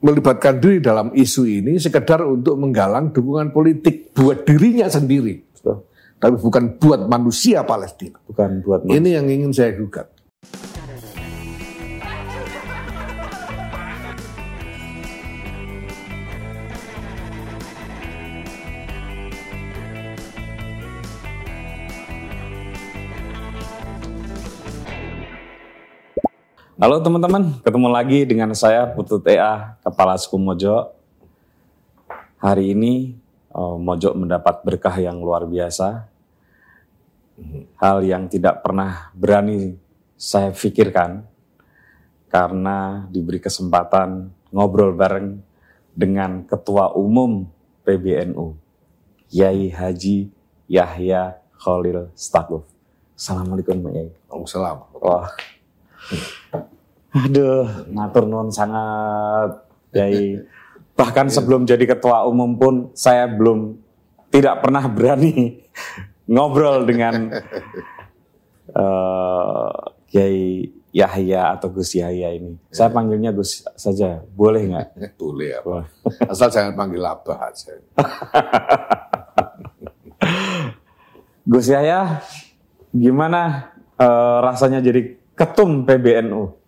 melibatkan diri dalam isu ini sekedar untuk menggalang dukungan politik buat dirinya sendiri. Betul. Tapi bukan buat manusia Palestina. Bukan buat Ini yang ingin saya gugat. Halo teman-teman, ketemu lagi dengan saya Putu TA, Kepala Suku Mojo. Hari ini eh, Mojo mendapat berkah yang luar biasa. Hal yang tidak pernah berani saya pikirkan karena diberi kesempatan ngobrol bareng dengan Ketua Umum PBNU, Yai Haji Yahya Khalil Stakuf. Assalamualaikum Pak Yai. Waalaikumsalam. Wah. Aduh, ngatur nuwun sangat Yai. Bahkan sebelum jadi ketua umum pun saya belum tidak pernah berani ngobrol dengan eh Kiai Yahya atau Gus Yahya ini. Saya panggilnya Gus saja, boleh nggak? Boleh ya. Boleh. Asal jangan panggil abah aja. Gus Yahya, gimana eh, rasanya jadi ketum PBNU?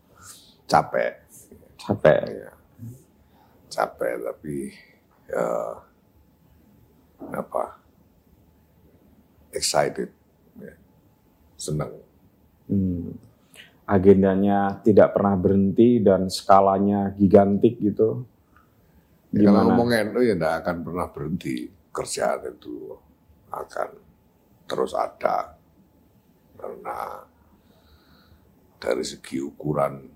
Capek. Capek. Ya. Capek tapi ya apa? Excited. Ya. Senang. Hmm. Agendanya tidak pernah berhenti dan skalanya gigantik gitu. Ya, kalau ngomong NU ya tidak akan pernah berhenti. Kerjaan itu akan terus ada. Karena dari segi ukuran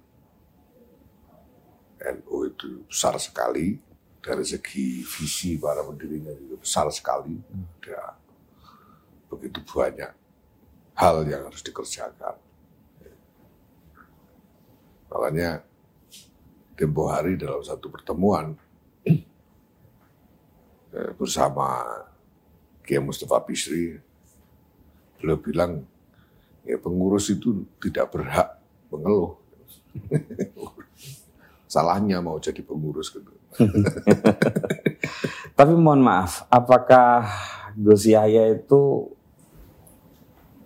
NU itu besar sekali. Dari segi visi para pendirinya juga besar sekali. Ada begitu banyak hal yang harus dikerjakan. Makanya tempo hari dalam satu pertemuan eh, bersama Kiai Mustafa Bisri, beliau bilang ya pengurus itu tidak berhak mengeluh. Salahnya mau jadi pengurus gitu. Tapi mohon maaf, apakah Gus Yahya itu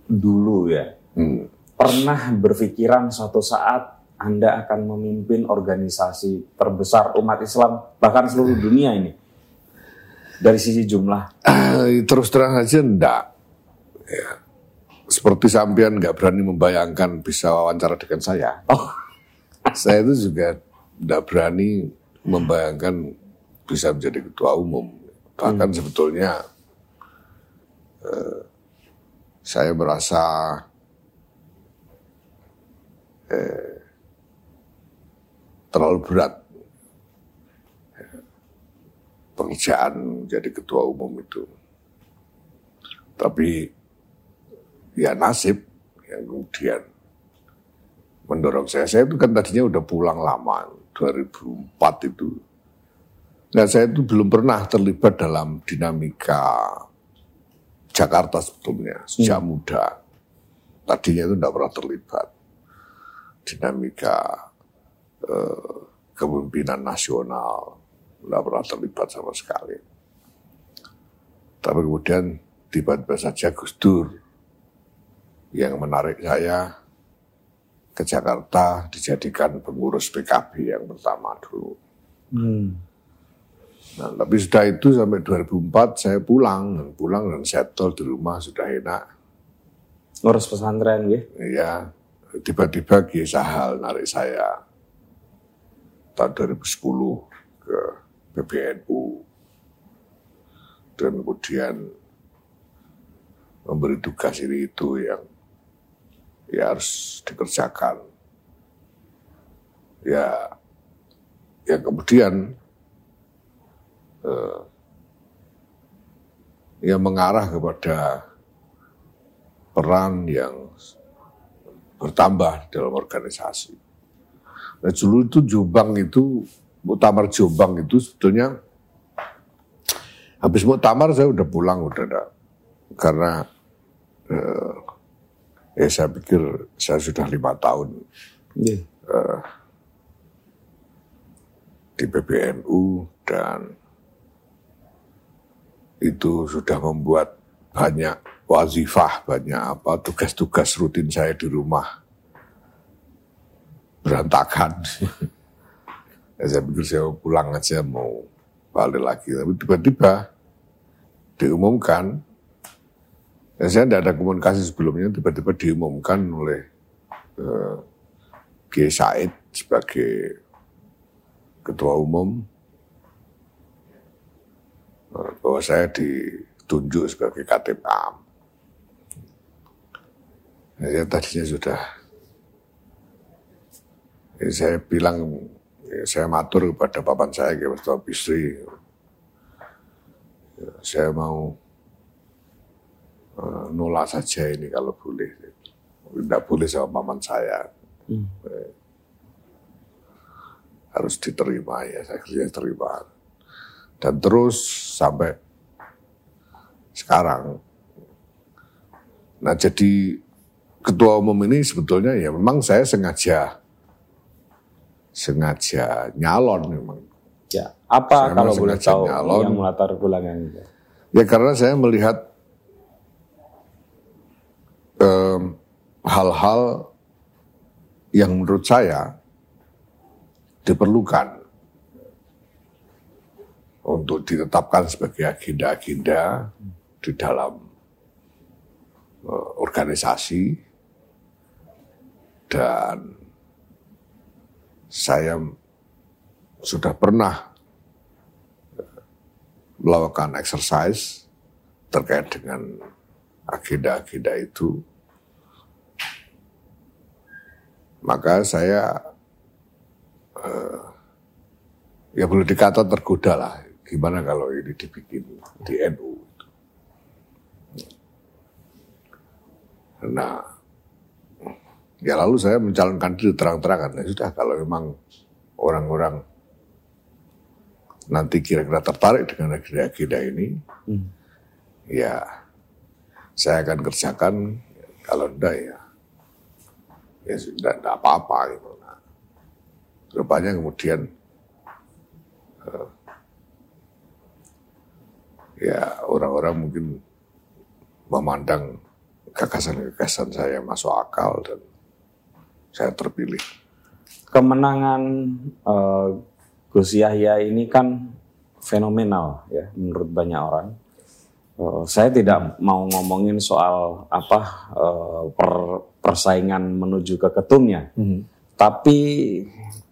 dulu ya Hmm. pernah berpikiran suatu saat Anda akan memimpin organisasi terbesar umat Islam bahkan seluruh dunia ini dari sisi jumlah? Eh, Terus terang aja enggak. Ya. Seperti sampean nggak berani membayangkan bisa wawancara dengan saya. Oh, Saya itu juga enggak berani membayangkan bisa menjadi ketua umum. Bahkan sebetulnya eh, saya merasa eh, terlalu berat eh, pekerjaan menjadi ketua umum itu. Tapi ya nasib yang kemudian mendorong saya. Saya itu kan tadinya udah pulang lama, 2004 itu. Nah saya itu belum pernah terlibat dalam dinamika Jakarta sebetulnya, sejak muda. Tadinya itu tidak pernah terlibat. Dinamika eh, kepemimpinan nasional, tidak pernah terlibat sama sekali. Tapi kemudian tiba-tiba saja Gus Dur yang menarik saya ke Jakarta dijadikan pengurus PKB yang pertama dulu. hmm. Nah, tapi sudah itu sampai 2004 saya pulang, dan pulang dan settle di rumah sudah enak. ngurus pesantren ya. Ya, tiba-tiba Kiai Sahal narik saya tahun 2010 ke PBNU dan kemudian memberi tugas ini itu yang ya harus dikerjakan. Ya, ya kemudian eh, ya mengarah kepada peran yang bertambah dalam organisasi. Nah, dulu itu Jombang itu, Muktamar Jombang itu sebetulnya habis Muktamar saya udah pulang, udah ada. Karena eh, ya saya pikir saya sudah lima tahun Iya. di di PBNU dan itu sudah membuat banyak wazifah, banyak apa tugas-tugas rutin saya di rumah berantakan. ya, saya pikir saya mau pulang aja mau balik lagi, tapi tiba-tiba diumumkan, ya saya tidak ada komunikasi sebelumnya, tiba-tiba diumumkan oleh uh, G. Said sebagai ketua umum eh, bahwa saya ditunjuk sebagai Katib Am. Ya, tadinya sudah ya, saya bilang ya, saya matur kepada papan saya Ketua Bisri ya, saya mau nolak saja ini kalau boleh tidak boleh sama paman saya hmm. harus diterima ya saya kerja terima dan terus sampai sekarang nah jadi ketua umum ini sebetulnya ya memang saya sengaja sengaja nyalon memang. Ya, apa saya kalau boleh tahu nyalon, yang melatar belakangnya? Ya karena saya melihat hal-hal um, yang menurut saya diperlukan untuk ditetapkan sebagai agenda-agenda di dalam uh, organisasi dan saya sudah pernah melakukan exercise terkait dengan agenda-agenda itu. Maka saya uh, ya boleh dikata tergoda lah. Gimana kalau ini dibikin di NU. Nah, Ya lalu saya mencalonkan diri terang-terangan. Ya sudah kalau memang orang-orang nanti kira-kira tertarik dengan agenda-agenda ini, hmm. ya saya akan kerjakan. Kalau enggak ya, ya enggak apa-apa gitu. Nah, rupanya kemudian uh, ya orang-orang mungkin memandang gagasan-gagasan saya masuk akal dan saya terpilih. Kemenangan uh, Gus Yahya ini kan fenomenal ya menurut banyak orang. Uh, saya tidak mau ngomongin soal apa per, persaingan menuju ke ketumnya, hmm. tapi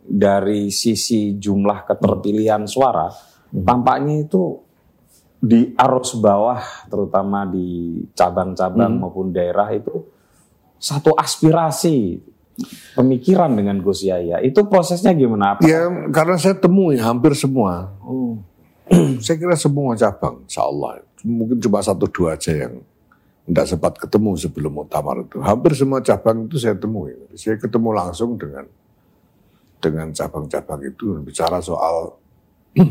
dari sisi jumlah keterpilihan suara, hmm. tampaknya itu di arus bawah, terutama di cabang-cabang hmm. maupun daerah itu satu aspirasi pemikiran dengan Gus Yahya. Itu prosesnya gimana? Apa? Ya karena saya temui hampir semua. Oh. saya kira semua cabang, insya Allah. Mungkin cuma satu dua aja yang tidak sempat ketemu sebelum muktamar itu. Hampir semua cabang itu saya temui. Saya ketemu langsung dengan dengan cabang-cabang itu bicara soal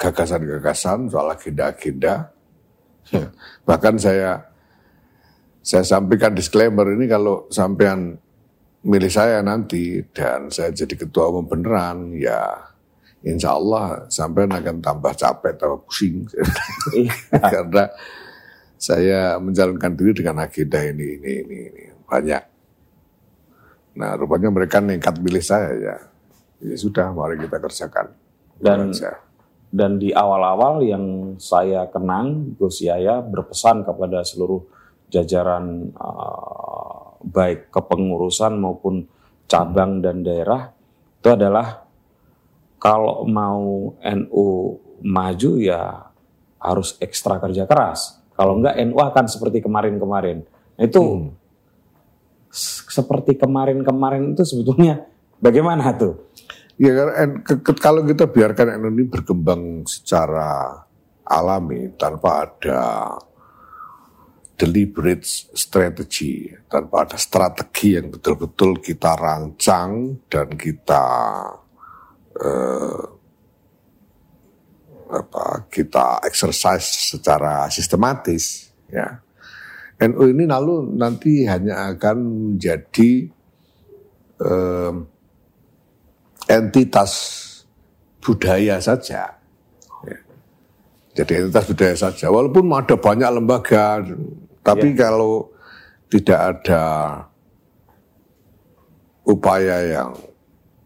gagasan-gagasan, soal agenda-agenda. Bahkan saya saya sampaikan disclaimer ini kalau sampean milih saya nanti dan saya jadi ketua umum beneran, ya insya Allah sampai akan tambah capek, tambah pusing. Iya. Karena saya menjalankan diri dengan agenda ini, ini, ini, ini. Banyak. Nah rupanya mereka nekat milih saya ya. Ya sudah, mari kita kerjakan. Dan dan di awal-awal yang saya kenang, Gus Yaya berpesan kepada seluruh jajaran uh, baik kepengurusan maupun cabang dan daerah itu adalah kalau mau NU maju ya harus ekstra kerja keras. Kalau enggak NU akan seperti kemarin-kemarin. Itu hmm. seperti kemarin-kemarin itu sebetulnya bagaimana tuh? Ya kalau kita biarkan NU ini berkembang secara alami tanpa ada deliberate strategy tanpa ada strategi yang betul-betul kita rancang dan kita eh, apa kita exercise secara sistematis ya NU ini lalu nanti hanya akan menjadi eh, entitas budaya saja. Ya. Jadi entitas budaya saja. Walaupun ada banyak lembaga, tapi ya. kalau tidak ada upaya yang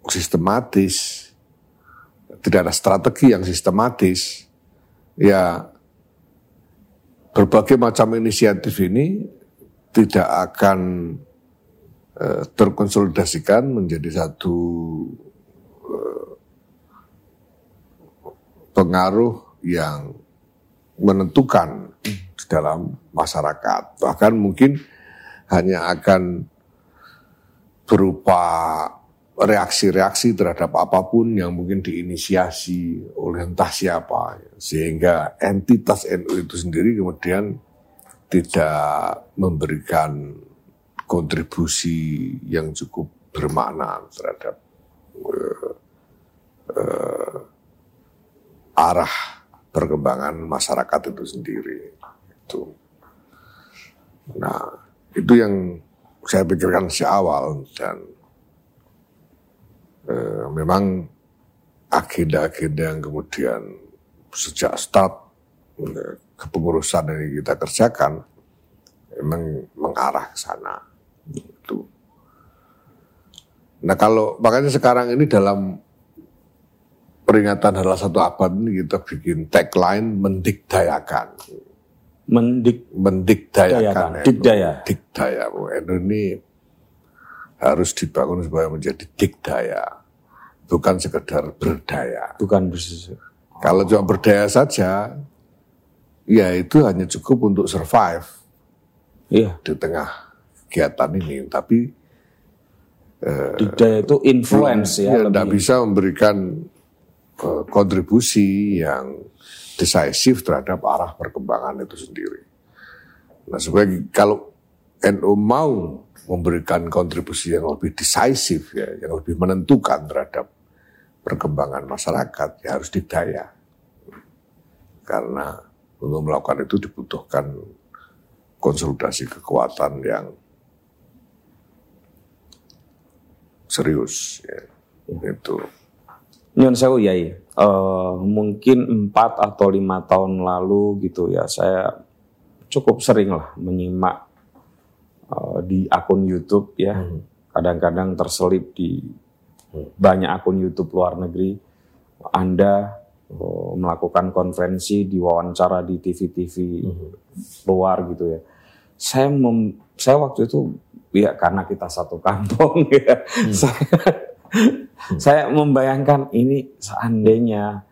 sistematis, tidak ada strategi yang sistematis, ya berbagai macam inisiatif ini tidak akan uh, terkonsolidasikan menjadi satu uh, pengaruh yang menentukan dalam masyarakat. Bahkan mungkin hanya akan berupa reaksi-reaksi terhadap apa pun yang mungkin diinisiasi oleh entah siapa. Sehingga entitas NU itu sendiri kemudian tidak memberikan kontribusi yang cukup bermakna terhadap uh, uh, arah perkembangan masyarakat itu sendiri. Itu. Nah, itu yang saya pikirkan sejak awal dan eh, memang agenda-agenda yang kemudian sejak start eh, kepengurusan yang kita kerjakan memang mengarah ke sana. Itu. Nah kalau makanya sekarang ini dalam peringatan adalah satu abad ini kita bikin tagline mendikdayakan mendik mendikdayakan dikdaya dikdaya ini harus dibangun supaya menjadi dikdaya bukan sekedar berdaya bukan bersesuai kalau cuma berdaya saja ya itu hanya cukup untuk survive iya. di tengah kegiatan ini tapi eh, dikdaya itu influence ya, ya tidak bisa memberikan uh, kontribusi yang decisif terhadap arah perkembangan itu sendiri. Nah, supaya kalau NU mau memberikan kontribusi yang lebih decisif ya, yang lebih menentukan terhadap perkembangan masyarakat, ya harus didaya. Karena untuk melakukan itu dibutuhkan konsolidasi kekuatan yang serius. Ya. Itu. Nyon sewu yai, uh, mungkin empat atau lima tahun lalu gitu ya saya cukup sering lah menyimak uh, di akun YouTube ya, hmm. kadang-kadang terselip di hmm. banyak akun YouTube luar negeri. Anda uh, melakukan konferensi, diwawancara di TV-TV hmm. luar gitu ya. Saya mem, saya waktu itu ya karena kita satu kantong ya, hmm. saya saya membayangkan ini seandainya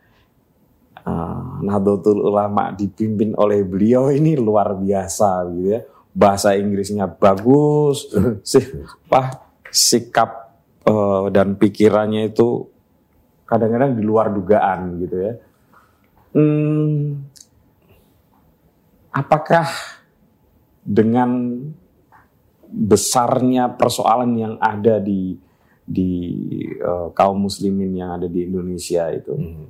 uh, Nahdlatul Ulama dipimpin oleh beliau ini luar biasa gitu ya. Bahasa Inggrisnya bagus, sih, apa sikap uh, dan pikirannya itu kadang-kadang di luar dugaan gitu ya. Hmm, apakah dengan besarnya persoalan yang ada di di uh, kaum muslimin yang ada di Indonesia itu hmm.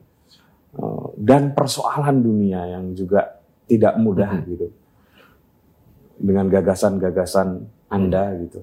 uh, dan persoalan dunia yang juga tidak mudah hmm. gitu dengan gagasan-gagasan anda hmm. gitu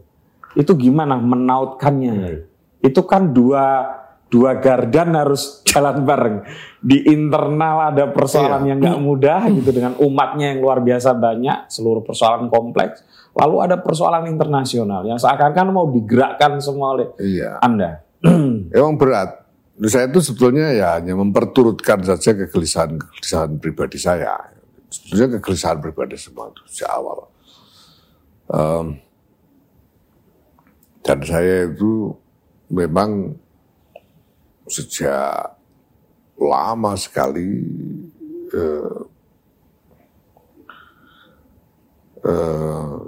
itu gimana menautkannya hmm. itu kan dua dua gardan harus jalan bareng di internal ada persoalan iya. yang nggak mudah gitu dengan umatnya yang luar biasa banyak seluruh persoalan kompleks Lalu ada persoalan internasional yang seakan-akan mau digerakkan semua oleh iya. Anda. Emang berat. Saya itu sebetulnya ya hanya memperturutkan saja kegelisahan-kegelisahan pribadi saya. Sebetulnya kegelisahan pribadi semua itu sejak awal. Um, dan saya itu memang sejak lama sekali uh, uh,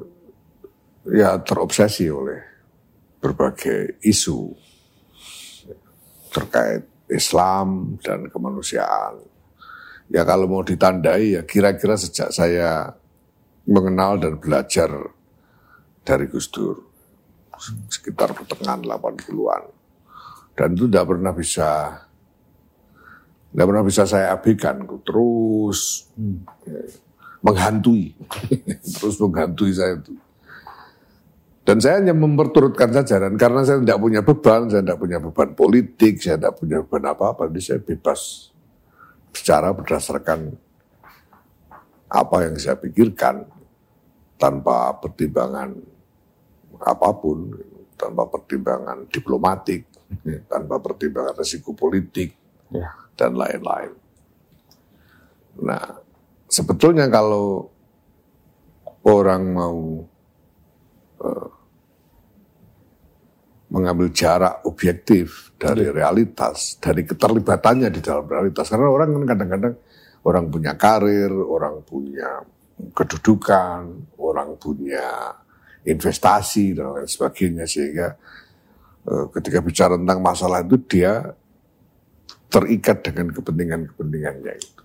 ya terobsesi oleh berbagai isu terkait Islam dan kemanusiaan. Ya kalau mau ditandai ya kira-kira sejak saya mengenal dan belajar dari Gus Dur sekitar pertengahan 80-an. Dan itu tidak pernah bisa tidak pernah bisa saya abaikan, terus hmm. menghantui, terus menghantui saya itu Dan saya hanya memperturutkan saja dan karena saya tidak punya beban, saya tidak punya beban politik, saya tidak punya beban apa-apa, jadi saya bebas bicara berdasarkan apa yang saya pikirkan tanpa pertimbangan apa pun, tanpa pertimbangan diplomatik, tanpa pertimbangan resiko politik, ya. dan lain-lain. Nah, sebetulnya kalau orang mau uh, mengambil jarak objektif dari iya. realitas, dari keterlibatannya di dalam realitas. Karena orang kan kadang-kadang orang punya karir, orang punya kedudukan, orang punya investasi dan lain sebagainya sehingga uh, ketika bicara tentang masalah itu dia terikat dengan kepentingan-kepentingannya itu.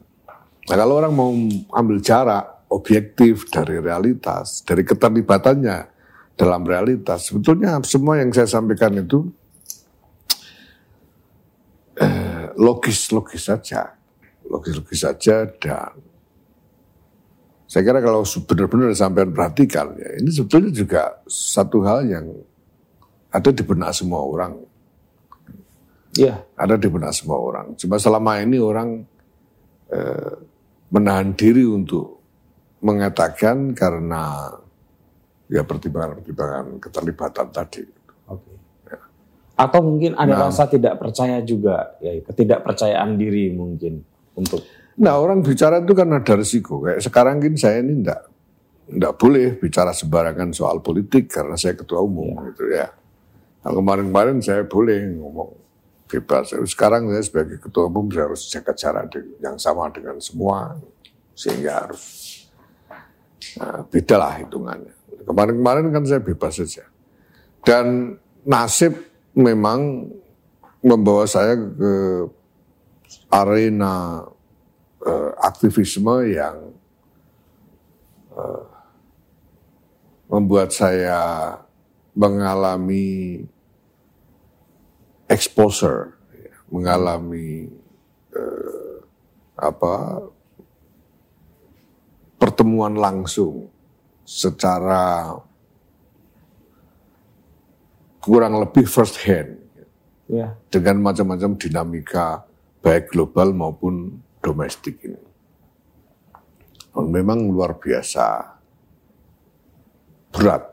Nah kalau orang mau ambil jarak objektif dari realitas, dari keterlibatannya dalam realitas. Sebetulnya semua yang saya sampaikan itu eh, logis-logis saja. Logis-logis saja dan saya kira kalau benar-benar sampai perhatikan ya ini sebetulnya juga satu hal yang ada di benak semua orang. Iya. Ada di benak semua orang. Cuma selama ini orang eh, menahan diri untuk mengatakan karena ya pertimbangan-pertimbangan keterlibatan tadi. Oke. Ya. Atau mungkin ada nah, rasa tidak percaya juga, ya ketidakpercayaan diri mungkin untuk. Nah orang bicara itu kan ada risiko. Kayak sekarang ini saya ini enggak enggak boleh bicara sembarangan soal politik karena saya ketua umum ya. gitu ya. Nah, kemarin-kemarin saya boleh ngomong bebas. Sekarang saya sebagai ketua umum saya harus jaga jarak yang sama dengan semua sehingga harus nah, beda lah hitungannya. Kemarin-kemarin kan saya bebas saja. Dan nasib memang membawa saya ke arena uh, aktivisme yang uh, membuat saya mengalami exposure, mengalami uh, apa pertemuan langsung secara kurang lebih first hand ya. dengan macam-macam dinamika baik global maupun domestik ini. Dan memang luar biasa berat.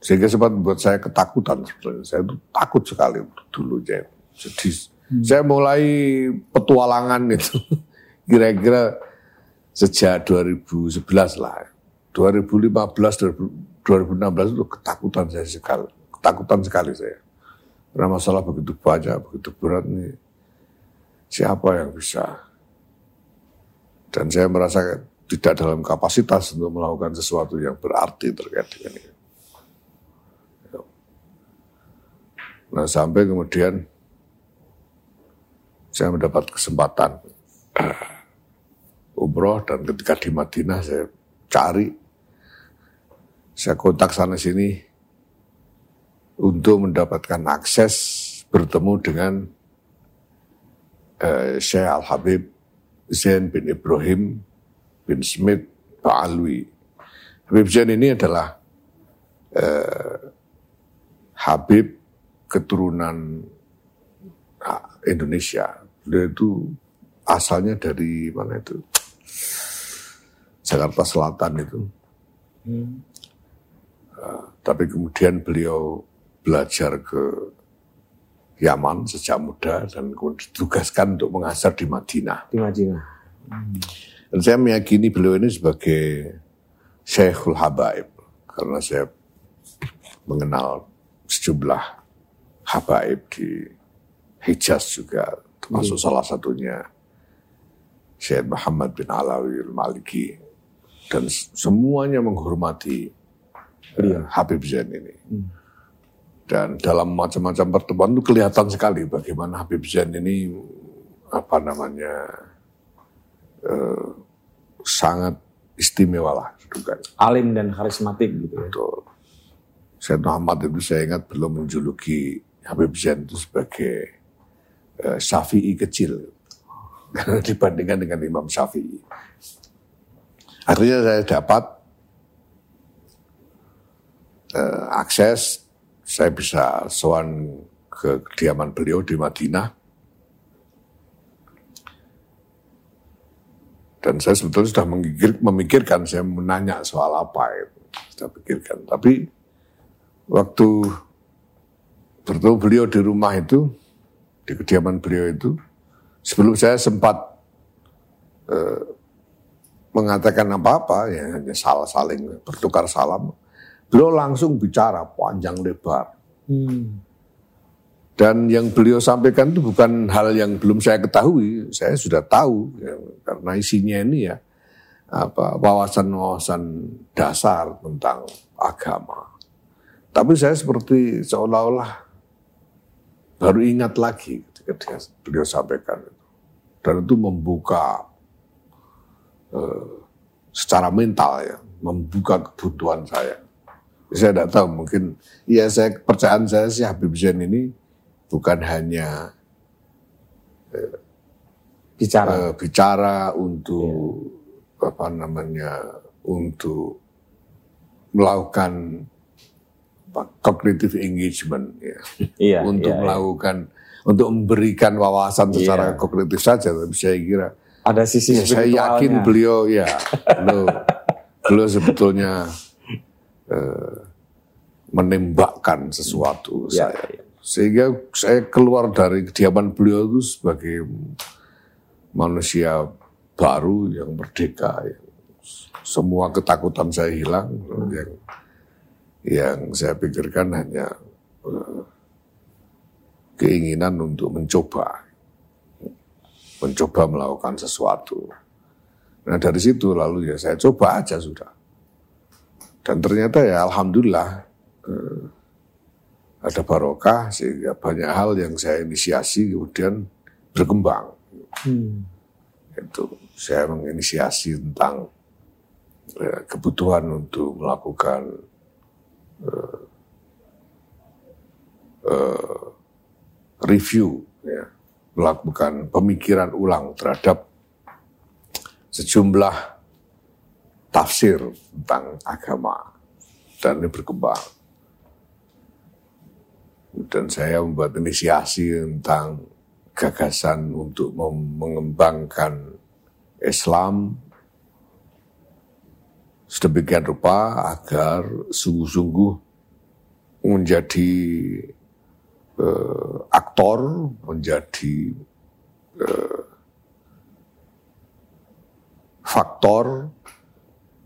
Sehingga sempat membuat saya ketakutan sebetulnya. Saya itu takut sekali dulu. Saya. Jadi hmm. saya mulai petualangan itu kira-kira sejak 2011 lah. 2015 2016 itu ketakutan saya sekali ketakutan sekali saya karena masalah begitu banyak begitu berat nih siapa yang bisa dan saya merasa tidak dalam kapasitas untuk melakukan sesuatu yang berarti terkait dengan ini. Nah sampai kemudian saya mendapat kesempatan umroh dan ketika di Madinah saya cari saya kontak sana sini untuk mendapatkan akses bertemu dengan Syekh Al-Habib Zain bin Ibrahim bin Smith Ba'alwi. Habib Zain ini adalah uh, Habib keturunan uh, Indonesia. Beliau itu asalnya dari mana itu? Jakarta Selatan itu. Hmm tapi kemudian beliau belajar ke Yaman sejak muda dan ditugaskan untuk mengajar di Madinah. Di Madinah. Hmm. Dan saya meyakini beliau ini sebagai Syekhul Habaib karena saya mengenal sejumlah habaib di Hijaz juga termasuk hmm. salah satunya Syekh Muhammad bin Alawi al-Maliki dan semuanya menghormati uh, Habib Zain ini. Hmm. Dan dalam macam-macam pertemuan itu kelihatan sekali bagaimana Habib Zain ini apa namanya uh, sangat istimewa lah kan. Alim dan karismatik gitu ya. Betul. Syed Muhammad itu saya ingat belum menjuluki Habib Zain itu sebagai uh, Syafi'i kecil. Karena dibandingkan dengan Imam Syafi'i. Akhirnya saya dapat eh, akses, saya bisa soan ke kediaman beliau di Madinah. Dan saya sebetulnya sudah memikir, memikirkan, saya menanya soal apa itu. Sudah pikirkan. Tapi waktu bertemu beliau di rumah itu, di kediaman beliau itu, sebelum saya sempat eh, mengatakan apa-apa, ya hanya salah saling bertukar salam, beliau langsung bicara panjang lebar. Hmm. Dan yang beliau sampaikan itu bukan hal yang belum saya ketahui, saya sudah tahu ya, karena isinya ini ya apa wawasan-wawasan dasar tentang agama. Tapi saya seperti seolah-olah baru ingat lagi ketika beliau sampaikan itu. Dan itu membuka uh, secara mental ya, membuka kebutuhan saya. Saya tidak tahu mungkin, ya saya kepercayaan saya sih Habib Zain ini bukan hanya eh, bicara eh, bicara untuk yeah. apa namanya untuk melakukan cognitive engagement ya yeah, untuk yeah, iya. melakukan yeah. untuk memberikan wawasan secara yeah. kognitif saja tapi saya kira ada sisi ya, saya yakin beliau ya beliau, beliau sebetulnya uh, menembakkan sesuatu yeah, saya yeah. Sehingga saya keluar dari kediaman beliau itu sebagai manusia baru yang merdeka. Yang semua ketakutan saya hilang. Yang, yang saya pikirkan hanya uh, keinginan untuk mencoba. Mencoba melakukan sesuatu. Nah dari situ lalu ya saya coba aja sudah. Dan ternyata ya Alhamdulillah uh, ada barokah sehingga banyak hal yang saya inisiasi kemudian berkembang. Hmm. Itu saya menginisiasi tentang ya, kebutuhan untuk melakukan uh, uh, review, ya, melakukan pemikiran ulang terhadap sejumlah tafsir tentang agama. Dan ini berkembang. Dan saya membuat inisiasi tentang gagasan untuk mengembangkan Islam. Sedemikian rupa agar sungguh-sungguh menjadi uh, aktor, menjadi uh, faktor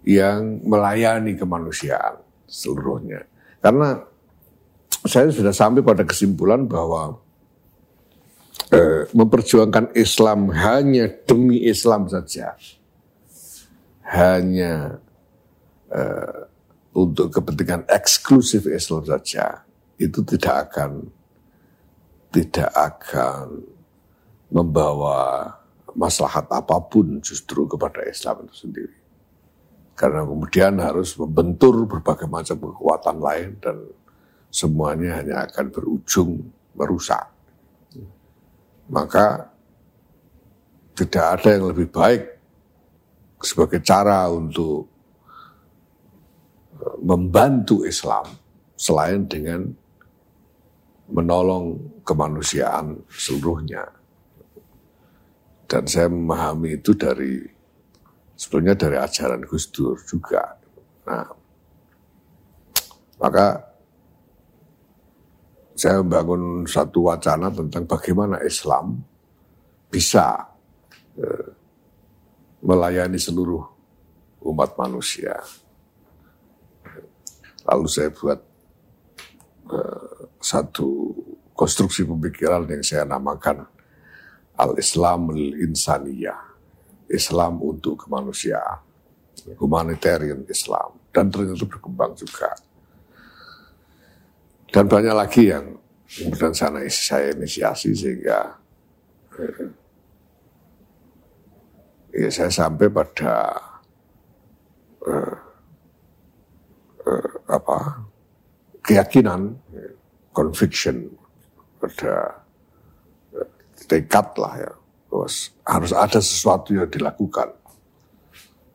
yang melayani kemanusiaan seluruhnya. Karena saya sudah sampai pada kesimpulan bahwa eh, memperjuangkan Islam hanya demi Islam saja, hanya eh, untuk kepentingan eksklusif Islam saja, itu tidak akan tidak akan membawa maslahat apa pun justru kepada Islam itu sendiri. Karena kemudian harus membentur berbagai macam kekuatan lain dan semuanya hanya akan berujung merusak. Maka tidak ada yang lebih baik sebagai cara untuk eh, membantu Islam selain dengan menolong kemanusiaan seluruhnya. Dan saya memahami itu dari sebetulnya dari ajaran Gus Dur juga. Nah, maka saya membangun satu wacana tentang bagaimana Islam bisa eh, melayani seluruh umat manusia. Lalu saya buat eh, satu konstruksi pemikiran yang saya namakan Al-Islam Al-Insaniyah. Islam untuk kemanusiaan. Humanitarian Islam. Dan ternyata berkembang juga. Dan banyak lagi yang kemudian sana saya inisiasi sehingga eh, ya saya sampai pada eh, eh, apa keyakinan, conviction pada tekad lah ya bahwa harus ada sesuatu yang dilakukan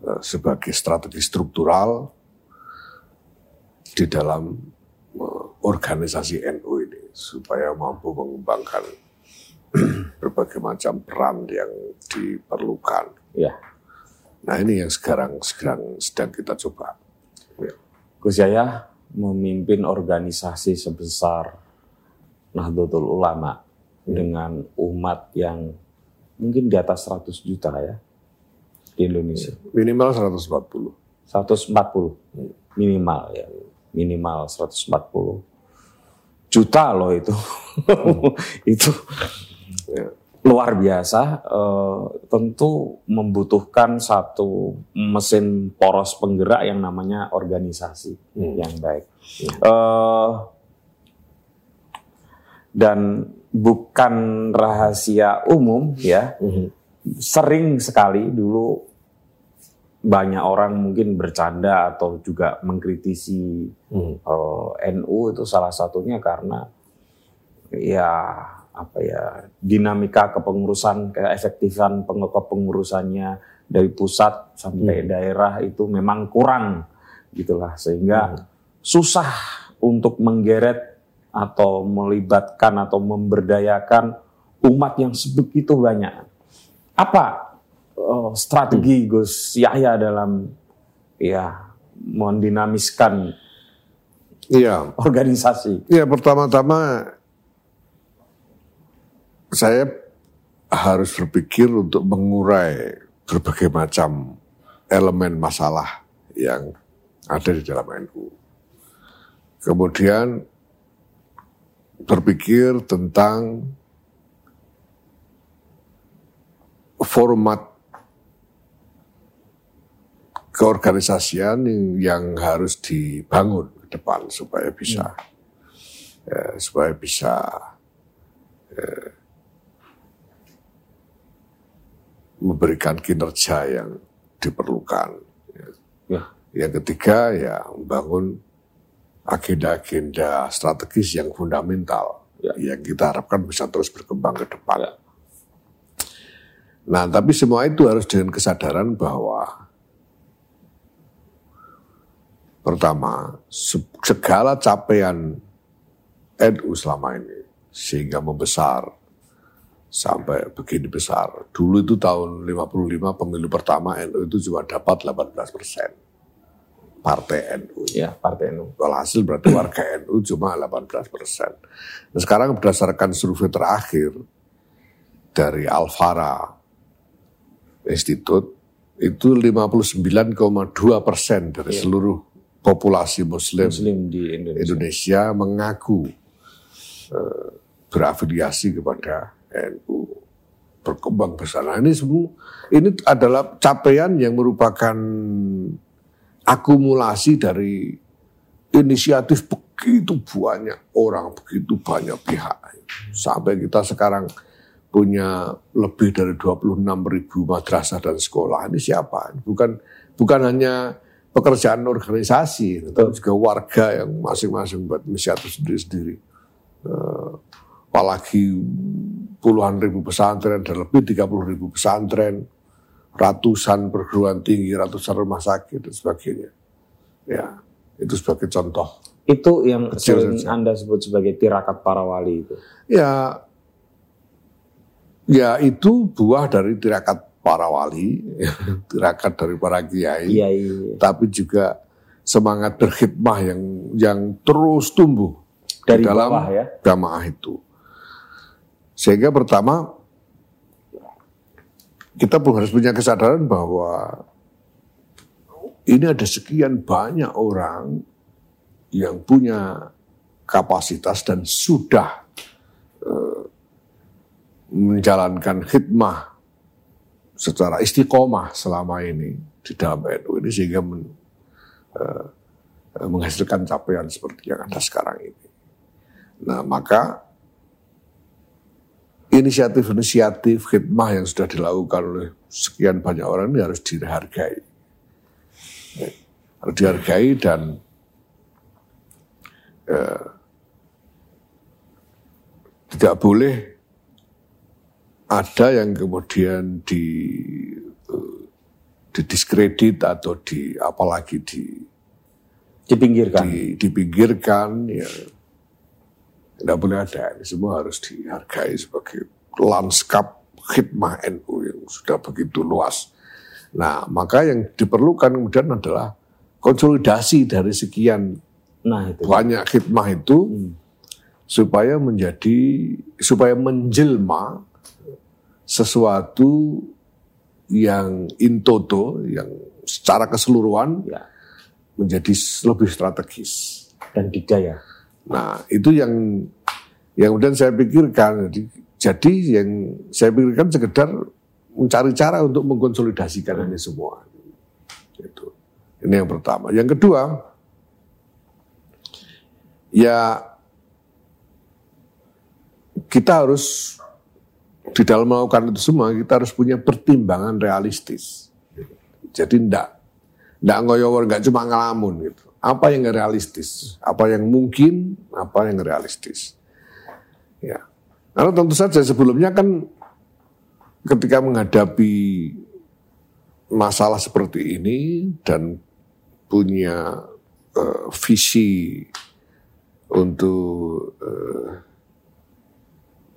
eh, sebagai strategi struktural di dalam eh, organisasi NU ini supaya mampu mengembangkan berbagai macam peran yang diperlukan. Ya. Nah ini yang sekarang sekarang sedang kita coba. Ya. Gus Yahya memimpin organisasi sebesar Nahdlatul Ulama dengan umat yang mungkin di atas 100 juta ya di Indonesia. Minimal 140. 140 minimal ya. Minimal 140 juta loh itu. itu ya, luar biasa. Eh, tentu membutuhkan satu mesin poros penggerak yang namanya organisasi Hmm. yang baik. Eh, dan bukan rahasia umum ya. Sering sekali dulu banyak orang mungkin bercanda atau juga mengkritisi eh, NU itu salah satunya karena ya apa ya dinamika kepengurusan keefektifan peng- kepengurusannya dari pusat sampai daerah itu memang kurang gitulah. Sehingga susah untuk menggeret atau melibatkan atau memberdayakan umat yang sebegitu banyak. Apa eh, strategi Gus Yahya dalam ya mendinamiskan Iya, organisasi? ya pertama-tama saya harus berpikir untuk mengurai berbagai macam elemen masalah yang ada di dalam NU. Kemudian berpikir tentang format keorganisasian yang, yang harus dibangun ke depan supaya bisa ya, supaya bisa eh, memberikan kinerja yang diperlukan. Ya. Yang ketiga ya membangun agenda-agenda strategis yang fundamental Ya. yang kita harapkan bisa terus berkembang ke depan. Ya. Nah, tapi semua itu harus dengan kesadaran bahwa pertama se- segala capaian NU selama ini sehingga membesar sampai begini besar. Dulu itu tahun 55 pemilu pertama NU itu cuma dapat 18 persen partai NU. Ya, Partai NU. Walhasil berarti warga NU cuma 18 persen. Nah, sekarang berdasarkan survei terakhir dari Alfara Institute itu 59,2 persen dari seluruh populasi Muslim, Muslim di Indonesia. Indonesia mengaku eh, berafiliasi kepada NU berkembang besar. Nah, ini semua ini adalah capaian yang merupakan akumulasi dari inisiatif begitu banyak orang, begitu banyak pihak. Sampai kita sekarang punya lebih dari 26 ribu madrasah dan sekolah. Ini siapa? Bukan bukan hanya pekerjaan organisasi, tapi juga warga yang masing-masing buat inisiatif sendiri-sendiri. Eh, apalagi puluhan ribu pesantren dan lebih 30 ribu pesantren, ratusan perguruan tinggi, ratusan rumah sakit dan sebagainya. Ya, itu sebagai contoh. Itu yang Kecil sering saja. Anda sebut sebagai tirakat para wali itu. Ya, ya itu buah dari tirakat para wali, tirakat dari para kiai, Iya, iya. tapi juga semangat berkhidmah yang yang terus tumbuh Dari di dalam bawah ya. jamaah itu. Sehingga pertama kita pun harus punya kesadaran bahwa ini ada sekian banyak orang yang punya kapasitas dan sudah eh, menjalankan khidmah secara istiqomah selama ini di dalam NU ini sehingga men- eh, menghasilkan capaian seperti yang ada sekarang ini. Nah, maka inisiatif-inisiatif khidmah yang sudah dilakukan oleh sekian banyak orang ini harus dihargai. Harus dihargai dan eh, tidak boleh ada yang kemudian di eh, didiskredit atau di apalagi di Dipinggirkan. di, dipinggirkan ya tidak boleh ada ini semua harus dihargai sebagai lanskap khidmah NU yang sudah begitu luas. Nah maka yang diperlukan kemudian adalah konsolidasi dari sekian Nah itu. banyak khidmah itu supaya menjadi supaya menjelma sesuatu yang in toto yang secara keseluruhan Ya. menjadi lebih strategis. Dan didaya. Nah, itu yang yang kemudian saya pikirkan. Jadi, jadi yang saya pikirkan sekedar mencari cara untuk mengkonsolidasikan ini semua. Itu. Ini yang pertama. Yang kedua, ya kita harus di dalam melakukan itu semua kita harus punya pertimbangan realistis. Jadi enggak enggak ngoyowor, enggak cuma ngelamun gitu. Apa yang realistis, apa yang mungkin, apa yang realistis. Ya. Karena tentu saja sebelumnya kan ketika menghadapi masalah seperti ini dan punya eh, visi untuk eh,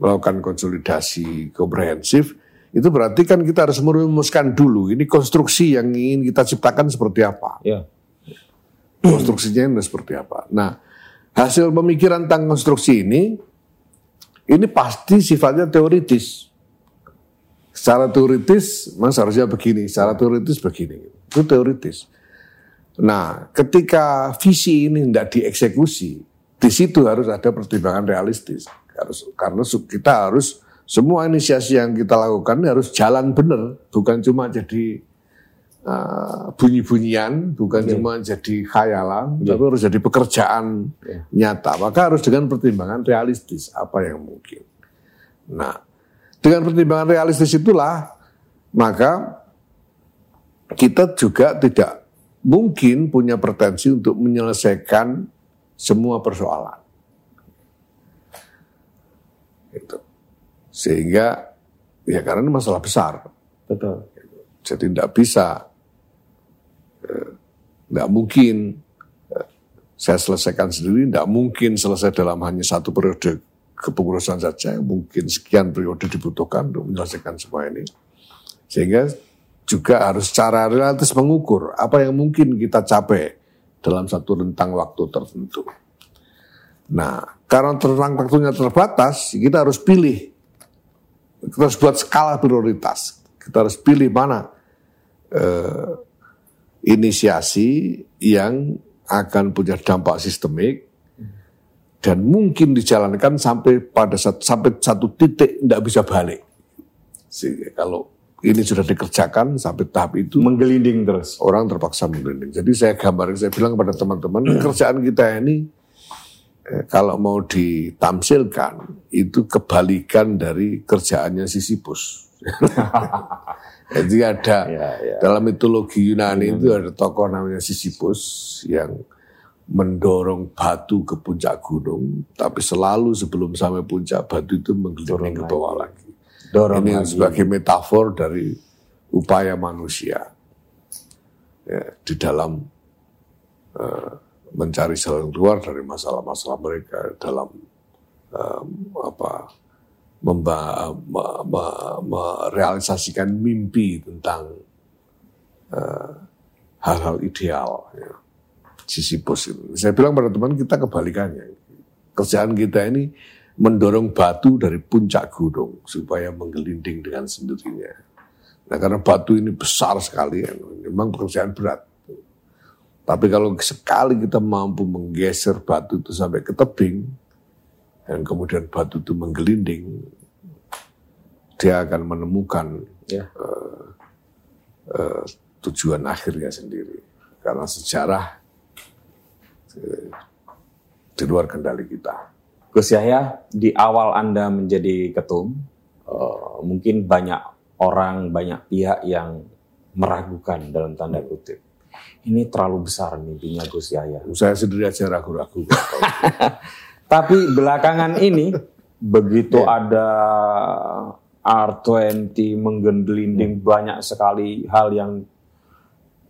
melakukan konsolidasi komprehensif, itu berarti kan kita harus merumuskan dulu ini konstruksi yang ingin kita ciptakan seperti apa. Ya. Konstruksinya ini seperti apa. Nah, hasil pemikiran tentang konstruksi ini, ini pasti sifatnya teoritis. Secara teoritis, mas harusnya begini, secara teoritis begini. Itu teoritis. Nah, ketika visi ini tidak dieksekusi, di situ harus ada pertimbangan realistis. Harus, karena kita harus semua inisiasi yang kita lakukan harus jalan benar, bukan cuma jadi uh, bunyi-bunyian, bukan cuma jadi khayalan, tapi harus jadi pekerjaan Ya. nyata. Maka harus dengan pertimbangan realistis apa yang mungkin. Nah, dengan pertimbangan realistis itulah maka kita juga tidak mungkin punya pretensi untuk menyelesaikan semua persoalan. Itu. Sehingga ya karena ini masalah besar. Betul. Jadi tidak bisa, tidak mungkin saya selesaikan sendiri, tidak mungkin selesai dalam hanya satu periode kepengurusan saja, mungkin sekian periode dibutuhkan untuk menyelesaikan semua ini. Sehingga juga harus secara relatif mengukur apa yang mungkin kita capai dalam satu rentang waktu tertentu. Nah, karena rentang waktunya terbatas, kita harus pilih. Kita harus buat skala prioritas. Kita harus pilih mana eh, inisiasi yang akan punya dampak sistemik dan mungkin dijalankan sampai pada satu, sampai satu titik tidak bisa balik. Sehingga kalau ini sudah dikerjakan sampai tahap itu Menggelinding terus. orang terpaksa menggelinding. Jadi saya gambarin, saya bilang kepada teman-teman, kerjaan kita ini eh, kalau mau ditamsilkan itu kebalikan dari kerjaannya Sisyphus. Jadi ada Ya, ya. dalam mitologi Yunani itu ada tokoh namanya Sisyphus yang mendorong batu ke puncak gunung, tapi selalu sebelum sampai puncak batu itu menggelinding ke bawah lagi. Dorong Ini lagi. sebagai metafor dari upaya manusia ya, di dalam eh, mencari jalan keluar dari masalah-masalah mereka dalam em, apa merealisasikan mimpi tentang eh, hal-hal ideal. Ya. Sisyphus itu. Saya bilang pada teman kita kebalikannya. Kerjaan kita ini mendorong batu dari puncak gunung supaya menggelinding dengan sendirinya. Nah karena batu ini besar sekali, ya, memang pekerjaan berat. Tapi kalau sekali kita mampu menggeser batu itu sampai ke tebing, dan kemudian batu itu menggelinding, dia akan menemukan Ya. eh, tujuan akhirnya sendiri. Karena sejarah eh, di luar kendali kita. Gus Yahya, di awal Anda menjadi ketum, eh, mungkin banyak orang, banyak pihak yang meragukan dalam tanda kutip. Ini terlalu besar mimpinya Gus Yahya. Saya sendiri aja ragu-ragu. Tapi belakangan ini, begitu ada R20 menggelinding banyak sekali hal yang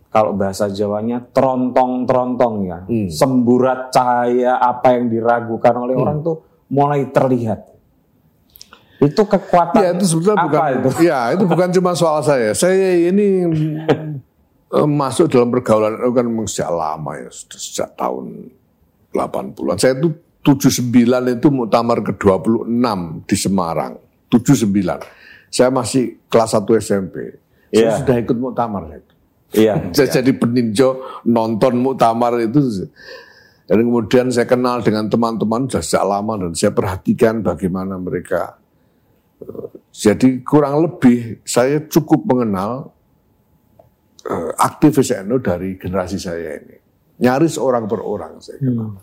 kalau bahasa Jawanya terontong-terontong ya, Hmm. semburat cahaya apa yang diragukan oleh orang tuh mulai terlihat. Itu kekuatan Ya itu sebetulnya apa bukan itu? ya itu bukan cuma soal saya. Saya ini eh, masuk dalam pergaulan itu kan sejak lama ya, sudah sejak tahun 80-an. Saya itu 79 itu muktamar ke-26 di Semarang. 79. Saya masih kelas 1 SMP. Saya Iya. sudah ikut muktamar saya. Iya. Saya jadi peninjau nonton muktamar itu. Dan kemudian saya kenal dengan teman-teman sudah sejak lama dan saya perhatikan bagaimana mereka. Jadi kurang lebih saya cukup mengenal eh, aktivis NU dari generasi saya ini. Nyaris orang per orang saya kenal.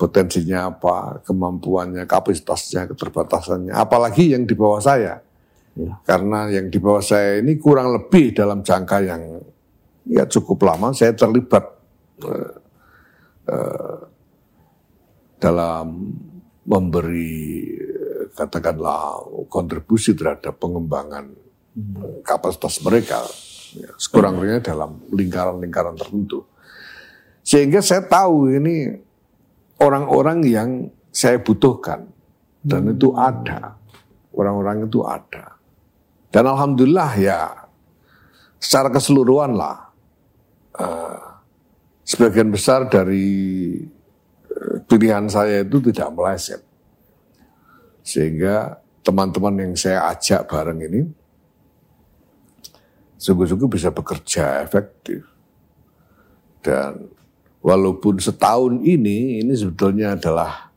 Potensinya apa, kemampuannya, kapasitasnya, keterbatasannya. Apalagi yang di bawah saya. Ya. Karena yang di bawah saya ini kurang lebih dalam jangka yang ya cukup lama saya terlibat eh, eh, dalam memberi katakanlah kontribusi terhadap pengembangan eh, kapasitas mereka ya, sekurang-kurangnya dalam lingkaran-lingkaran tertentu sehingga saya tahu ini orang-orang yang saya butuhkan dan itu ada orang-orang itu ada dan alhamdulillah ya secara keseluruhan lah eh, sebagian besar dari eh, pilihan saya itu tidak meleset. Sehingga teman-teman yang saya ajak bareng ini sungguh-sungguh bisa bekerja efektif. Dan walaupun setahun ini, ini sebetulnya adalah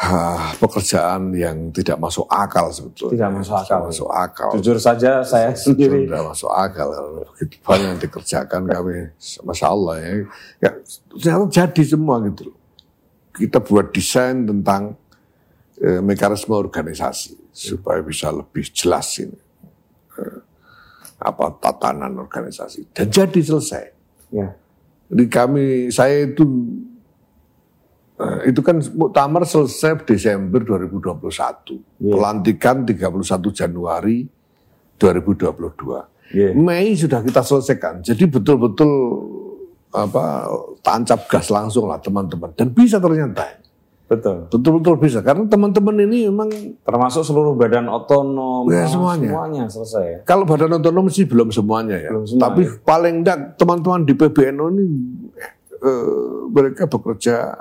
ah, pekerjaan yang tidak masuk akal sebetulnya. Tidak masuk akal. Tidak masuk akal. Jujur saja saya sendiri Tidak masuk akal. Begitu banyak yang dikerjakan kami, Masya Allah ya. ya jadi semua gitu loh. Kita buat desain tentang eh, mekanisme organisasi supaya bisa lebih jelas ini eh, apa tatanan organisasi dan jadi selesai. ya. Jadi kami, saya itu eh, itu kan muktamar selesai Desember 2021. Iya. Pelantikan 31 Januari 2022. Iya. Mei sudah kita selesaikan. Jadi betul-betul apa tancap gas langsung lah teman-teman dan bisa ternyata Betul. betul-betul bisa karena teman-teman ini memang Termasuk seluruh badan otonom. Ya, semuanya. Semuanya selesai. kalau badan otonom sih belum semuanya ya Belum semua, tapi ya. paling enggak teman-teman di PBNU ini eh, mereka bekerja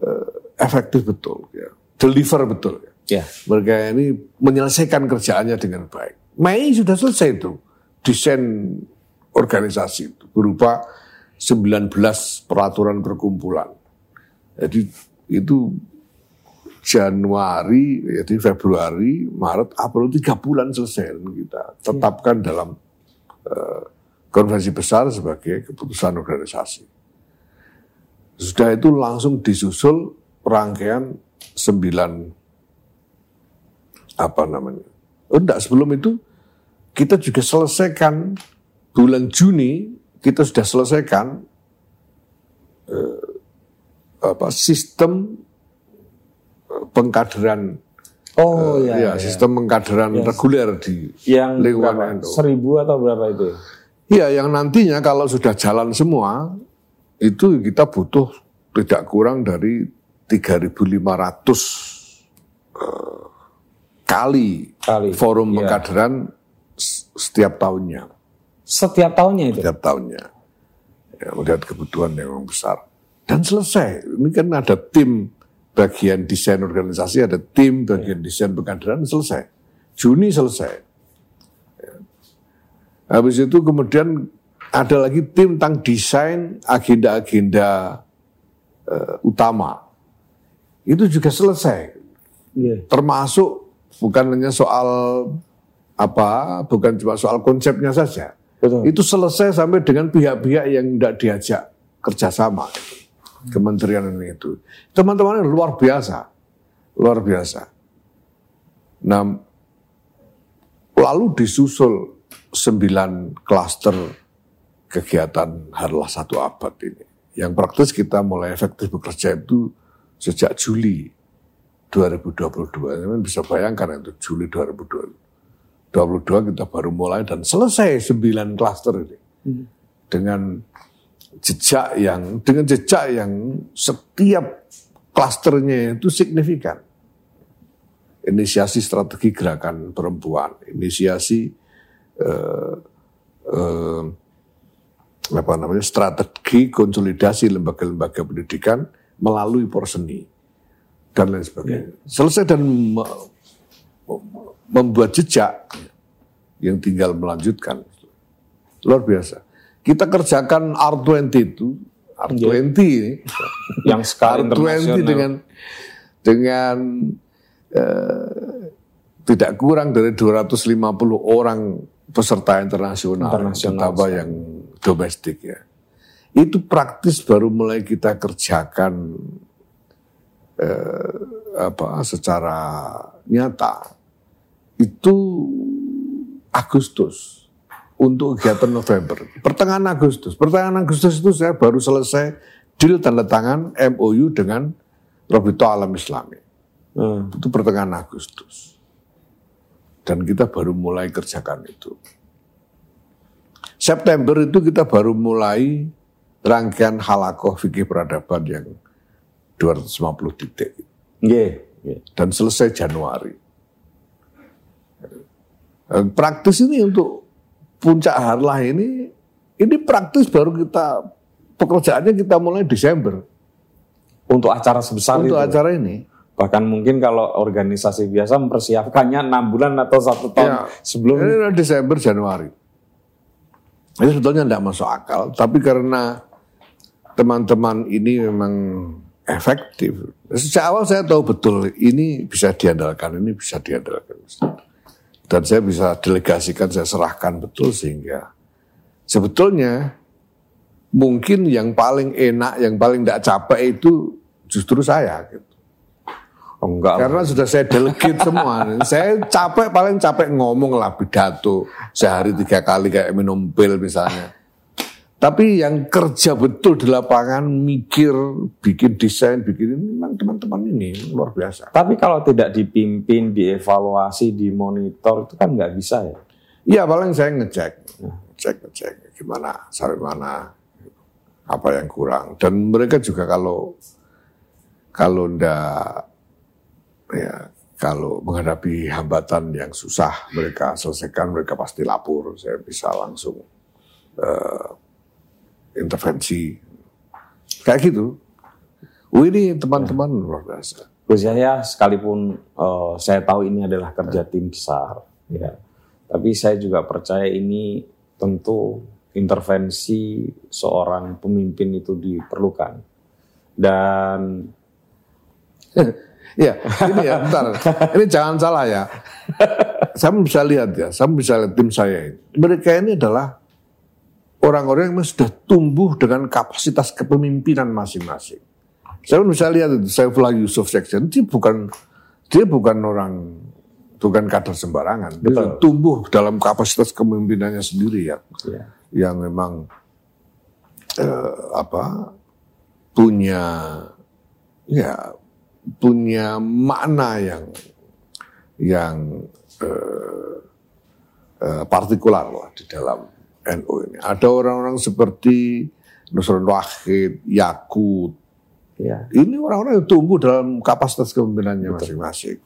eh, efektif betul ya deliver betul ya Ya. mereka ini menyelesaikan kerjaannya dengan baik. Mei sudah selesai itu desain organisasi itu berupa 19 peraturan perkumpulan. Jadi itu Januari, jadi Februari, Maret, April tiga bulan selesai dan kita tetapkan dalam eh, konvensi besar sebagai keputusan organisasi. Sudah itu langsung disusul rangkaian sembilan apa namanya? Oh, enggak, sebelum itu kita juga selesaikan bulan Juni kita sudah selesaikan eh, apa sistem eh, pengkaderan Oh eh, iya. ya, iya. sistem pengkaderan reguler di Yang lingkungan berapa? NU. Seribu atau berapa itu? Iya, yang nantinya kalau sudah jalan semua itu kita butuh tidak kurang dari 3.500 eh, kali, Kali. forum Iya. pengkaderan setiap tahunnya, Setiap tahunnya itu. setiap tahunnya. Ya, melihat kebutuhan yang memang besar. Dan selesai. Ini kan ada tim bagian desain organisasi, ada tim bagian desain pengkaderan selesai. Juni selesai. Ya. Habis itu kemudian ada lagi tim tentang desain agenda-agenda eh, utama. Itu juga selesai. Iya. Termasuk bukan hanya soal apa, bukan cuma soal konsepnya saja. Betul. Itu selesai sampai dengan pihak-pihak yang tidak diajak kerjasama. Kementerian ini itu. Teman-teman luar biasa. Luar biasa. Nah, lalu disusul sembilan klaster kegiatan Harlah Satu Abad ini. Yang praktis kita mulai efektif bekerja itu sejak Juli 2022. Teman bisa bayangkan itu Juli 2022. 22 kita baru mulai dan selesai 9 klaster ini. Hmm. Dengan jejak yang dengan jejak yang setiap klasternya itu signifikan. Inisiasi strategi gerakan perempuan, inisiasi eh, eh, apa namanya strategi konsolidasi lembaga-lembaga pendidikan melalui porseni dan lain sebagainya. Ya. Selesai dan membuat jejak yang tinggal melanjutkan. Luar biasa. Kita kerjakan R20 itu, R20 ini, yang sekarang R20 dengan dengan eh, tidak kurang dari 250 orang peserta internasional, internasional yang domestik ya. Itu praktis baru mulai kita kerjakan eh, apa secara nyata. Itu Agustus untuk kegiatan November. Pertengahan Agustus. Pertengahan Agustus itu saya baru selesai deal tanda tangan MOU dengan Robito Alam Islami. Hmm. Itu pertengahan Agustus. Dan kita baru mulai kerjakan itu. September itu kita baru mulai rangkaian halakoh fikih peradaban yang 250 titik. Yeah, yeah. Dan selesai Januari. Praktis ini untuk puncak harlah ini, ini praktis baru kita pekerjaannya kita mulai Desember. Untuk acara sebesar untuk itu. Untuk acara ini. Bahkan mungkin kalau organisasi biasa mempersiapkannya enam bulan atau satu tahun ya, sebelum. Ini Desember Januari. Ini sebetulnya tidak masuk akal, tapi karena teman-teman ini memang efektif. Sejak awal saya tahu betul ini bisa diandalkan, ini bisa diandalkan dan saya bisa delegasikan, saya serahkan betul sehingga sebetulnya mungkin yang paling enak, yang paling tidak capek itu justru saya. Gitu. Oh, enggak. Karena sudah saya delegate semua. saya capek paling capek ngomong lah pidato sehari tiga kali kayak minum pil misalnya. Tapi yang kerja betul di lapangan, mikir, bikin desain, bikin ini memang teman-teman ini luar biasa. Tapi kalau tidak dipimpin, dievaluasi, dimonitor itu kan nggak bisa ya? Iya paling saya ngecek, ngecek, ngecek gimana, sampai mana, apa yang kurang. Dan mereka juga kalau kalau ndak ya kalau menghadapi hambatan yang susah mereka selesaikan, mereka pasti lapor. Saya bisa langsung uh, intervensi. Kayak gitu. Wih ini teman-teman ya. luar biasa. Gus Yahya, sekalipun uh, saya tahu ini adalah kerja tim besar, ya, tapi saya juga percaya ini tentu intervensi seorang pemimpin itu diperlukan. Dan ya, ini ya, bentar. Ini jangan salah ya. Saya bisa lihat ya, saya bisa lihat tim saya ini. Mereka ini adalah orang-orang yang sudah tumbuh dengan kapasitas kepemimpinan masing-masing. Saya bisa lihat itu Saifullah Yusuf Sekjen, dia bukan dia bukan orang bukan kader sembarangan. Dia tumbuh dalam kapasitas kepemimpinannya sendiri ya, ya. yang memang eh, apa punya ya punya makna yang yang eh, eh, partikular lah di dalam NU ini. Ada orang-orang seperti Nusron Wahid, Yakut. Ya. Ini orang-orang yang tumbuh dalam kapasitas kepemimpinannya masing-masing.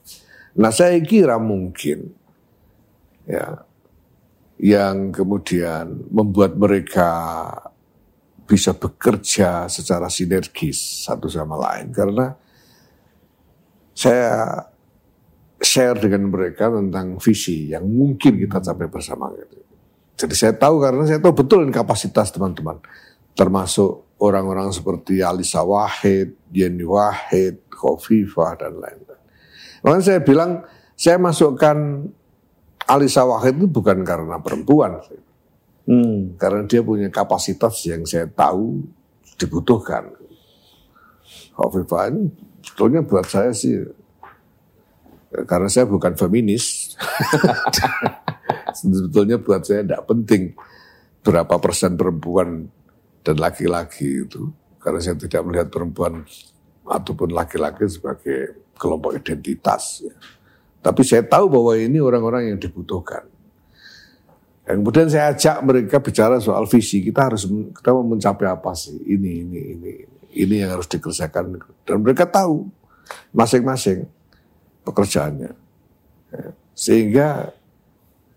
Nah saya kira mungkin ya yang kemudian membuat mereka bisa bekerja secara sinergis satu sama lain karena saya share dengan mereka tentang visi yang mungkin kita capai bersama gitu. Jadi saya tahu karena saya tahu betul kapasitas teman-teman. Termasuk orang-orang seperti Alisa Wahid, Yeni Wahid, Khofifah, dan lain-lain. Makanya saya bilang, saya masukkan Alisa Wahid itu bukan karena perempuan. Hmm. Karena dia punya kapasitas yang saya tahu dibutuhkan. Khofifah ini sebetulnya buat saya sih, karena saya bukan feminis. sebetulnya buat saya tidak penting berapa persen perempuan dan laki-laki itu. Karena saya tidak melihat perempuan ataupun laki-laki sebagai kelompok identitas. Ya. Tapi saya tahu bahwa ini orang-orang yang dibutuhkan. Dan kemudian saya ajak mereka bicara soal visi. Kita harus kita mau mencapai apa sih? Ini, ini, ini, ini yang harus dikerjakan. Dan mereka tahu masing-masing pekerjaannya. Ya. Sehingga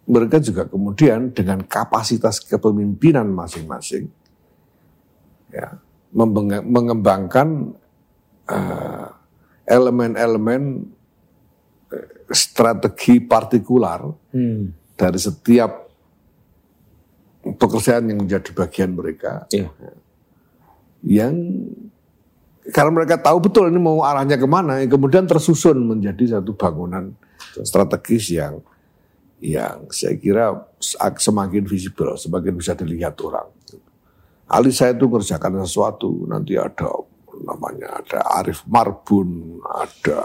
mereka juga kemudian dengan kapasitas kepemimpinan masing-masing, ya, mengembangkan uh, elemen-elemen uh, strategi partikular hmm. dari setiap pekerjaan yang menjadi bagian mereka. Yeah. Yang karena mereka tahu betul ini mau arahnya ke mana, kemudian tersusun menjadi satu bangunan strategis yang yang saya kira semakin visible, semakin bisa dilihat orang. Ali saya itu kerjakan sesuatu, nanti ada namanya ada Arif Marbun, ada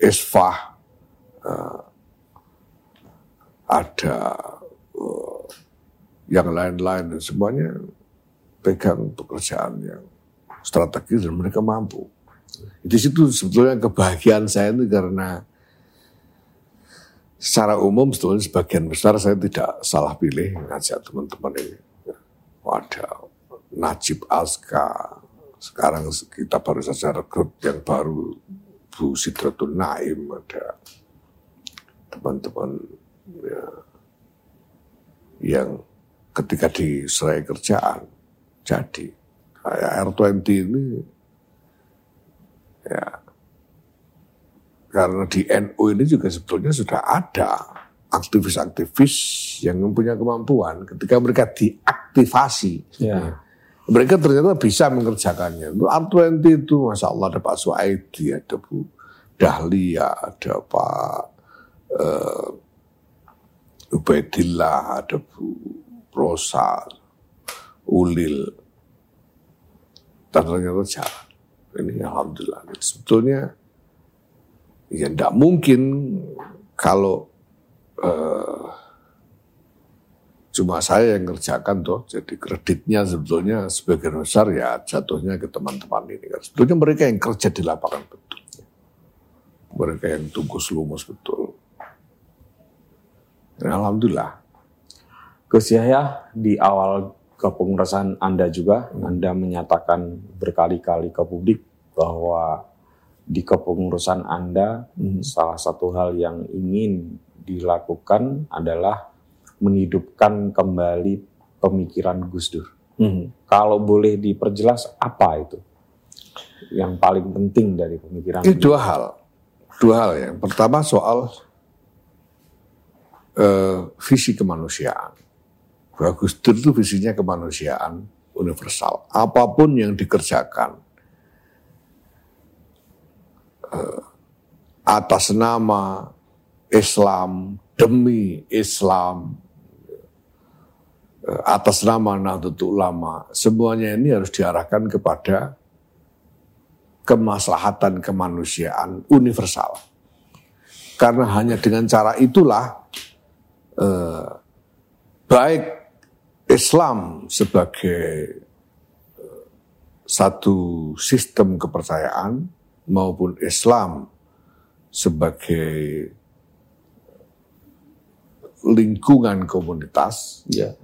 Esfah, uh, ada uh, yang lain-lain semuanya pegang pekerjaan yang strategis dan mereka mampu. Di situ sebetulnya kebahagiaan saya itu karena secara umum sebetulnya sebagian besar saya tidak salah pilih ngajak teman-teman ini. Ada Najib Aska, sekarang kita baru saja rekrut yang baru Bu Sidratul Naim, ada teman-teman ya, yang ketika diserai kerjaan jadi kayak R20 ini ya karena di NU ini juga sebetulnya sudah ada aktivis-aktivis yang mempunyai kemampuan ketika mereka diaktifasi ya. mereka ternyata bisa mengerjakannya itu R20 itu Masya Allah ada Pak Suaidi ada Bu Dahlia ada Pak uh, Ubaidillah ada Bu Rosa Ulil dan ternyata jalan. Ini alhamdulillah. Sebetulnya ya tidak mungkin kalau uh, cuma saya yang ngerjakan tuh. Jadi kreditnya sebetulnya sebagian besar ya jatuhnya ke teman-teman ini. Sebetulnya mereka yang kerja di lapangan betul. Mereka yang tunggu selumus betul. Ya, Alhamdulillah. Gus Yahya di awal kepengurusan Anda juga, Anda menyatakan berkali-kali ke publik bahwa di kepengurusan Anda hmm. salah satu hal yang ingin dilakukan adalah menghidupkan kembali pemikiran Gus Dur. Hmm. Kalau boleh diperjelas apa itu yang paling penting dari pemikiran? Ini dua hal, dua hal yang pertama soal uh, visi kemanusiaan Gus Dur itu visinya kemanusiaan universal. Apa pun yang dikerjakan atas nama Islam, demi Islam, uh, atas nama Nahdlatul Ulama, semuanya ini harus diarahkan kepada kemaslahatan kemanusiaan universal. Karena hanya dengan cara itulah uh, baik Islam sebagai eh, satu sistem kepercayaan maupun Islam sebagai lingkungan komunitas ya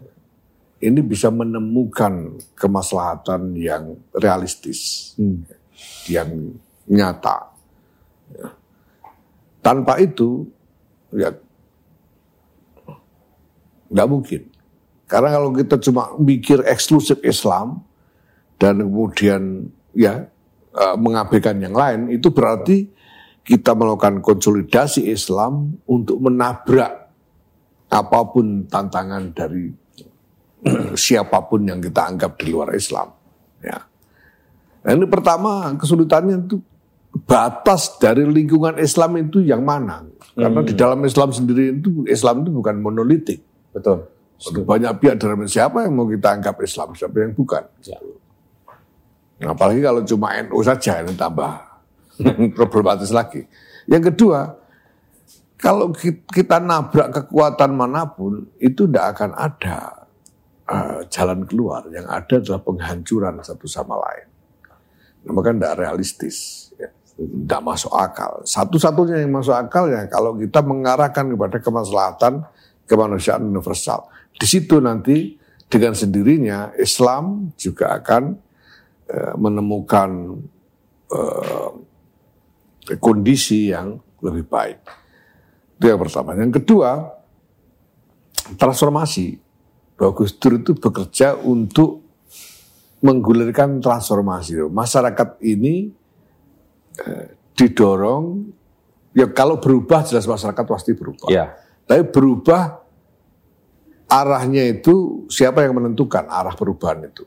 ini bisa menemukan kemaslahatan yang realistis hmm. yang nyata ya. tanpa itu ya nggak mungkin karena kalau kita cuma mikir eksklusif Islam dan kemudian ya uh, mengabaikan yang lain, itu berarti kita melakukan konsolidasi Islam untuk menabrak apa pun tantangan dari siapa pun yang kita anggap di luar Islam. Ya. Nah, ini pertama kesulitannya itu batas dari lingkungan Islam itu yang mana? Karena hmm. di dalam Islam sendiri itu Islam itu bukan monolitik. Betul. Banyak pihak dalam siapa yang mau kita anggap Islam, siapa yang bukan. Ya. Nah, apalagi kalau cuma NU saja ini tambah problematis lagi. Yang kedua, kalau kita nabrak kekuatan mana pun itu tidak akan ada uh, jalan keluar. Yang ada adalah penghancuran satu sama lain. Nah, maka tidak realistis, ya. tidak masuk akal. Satu-satunya yang masuk akal ya kalau kita mengarahkan kepada kemaslahatan kemanusiaan universal. Di situ nanti dengan sendirinya Islam juga akan menemukan uh, kondisi yang lebih baik. Itu yang pertama. Yang kedua, transformasi. Bahwa Gus Dur itu bekerja untuk menggulirkan transformasi. Masyarakat ini eh, didorong, ya kalau berubah jelas masyarakat pasti berubah. Ya. Tapi berubah arahnya itu siapa yang menentukan arah perubahan itu.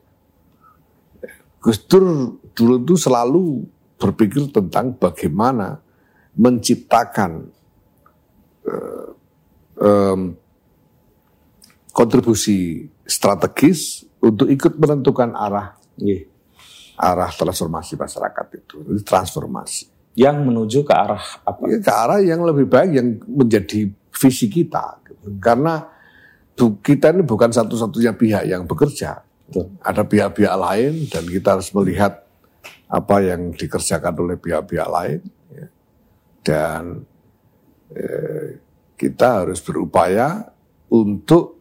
Gus Dur dulu itu selalu berpikir tentang bagaimana menciptakan uh, um, kontribusi strategis untuk ikut menentukan arah yeah. arah transformasi masyarakat itu, transformasi. Yang menuju ke arah apa? Ya, ke arah yang lebih baik yang menjadi visi kita. Gitu. Karena kita ini bukan satu-satunya pihak yang bekerja. Betul. Ada pihak-pihak lain dan kita harus melihat apa yang dikerjakan oleh pihak-pihak lain. Ya. Dan eh, kita harus berupaya untuk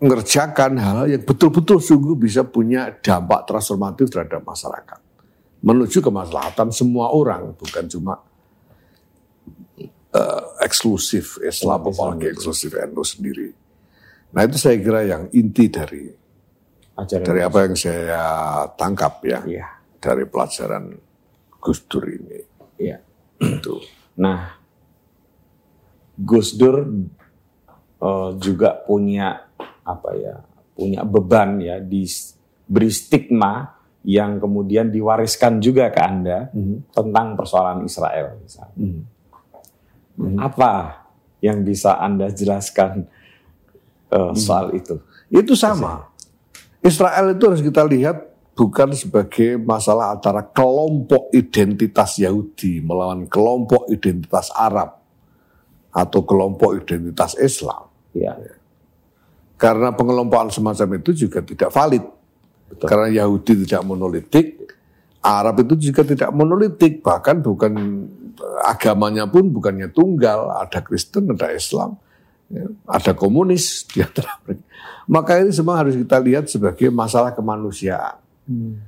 mengerjakan hal yang betul-betul sungguh bisa punya dampak transformatif terhadap masyarakat. Menuju kemaslahatan semua orang, bukan cuma uh, eksklusif Islam, apalagi eksklusif NU sendiri. Nah itu saya kira yang inti dari Ajaran dari apa yang saya tangkap ya, ya. dari pelajaran Gus Dur ini. Iya. Itu. Nah, Gus Dur uh, juga punya apa ya punya beban ya diberi stigma yang kemudian diwariskan juga ke anda mm-hmm. tentang persoalan Israel misalnya. Mm-hmm. Apa yang bisa anda jelaskan uh, soal itu? Itu sama. Israel itu harus kita lihat bukan sebagai masalah antara kelompok identitas Yahudi melawan kelompok identitas Arab atau kelompok identitas Islam. Ya. Karena pengelompokan semacam itu juga tidak valid. Betul. Karena Yahudi tidak monolitik, Arab itu juga tidak monolitik, bahkan bukan agamanya pun bukannya tunggal, ada Kristen, ada Islam, ada komunis di antara mereka. Maka ini semua harus kita lihat sebagai masalah kemanusiaan. Hmm.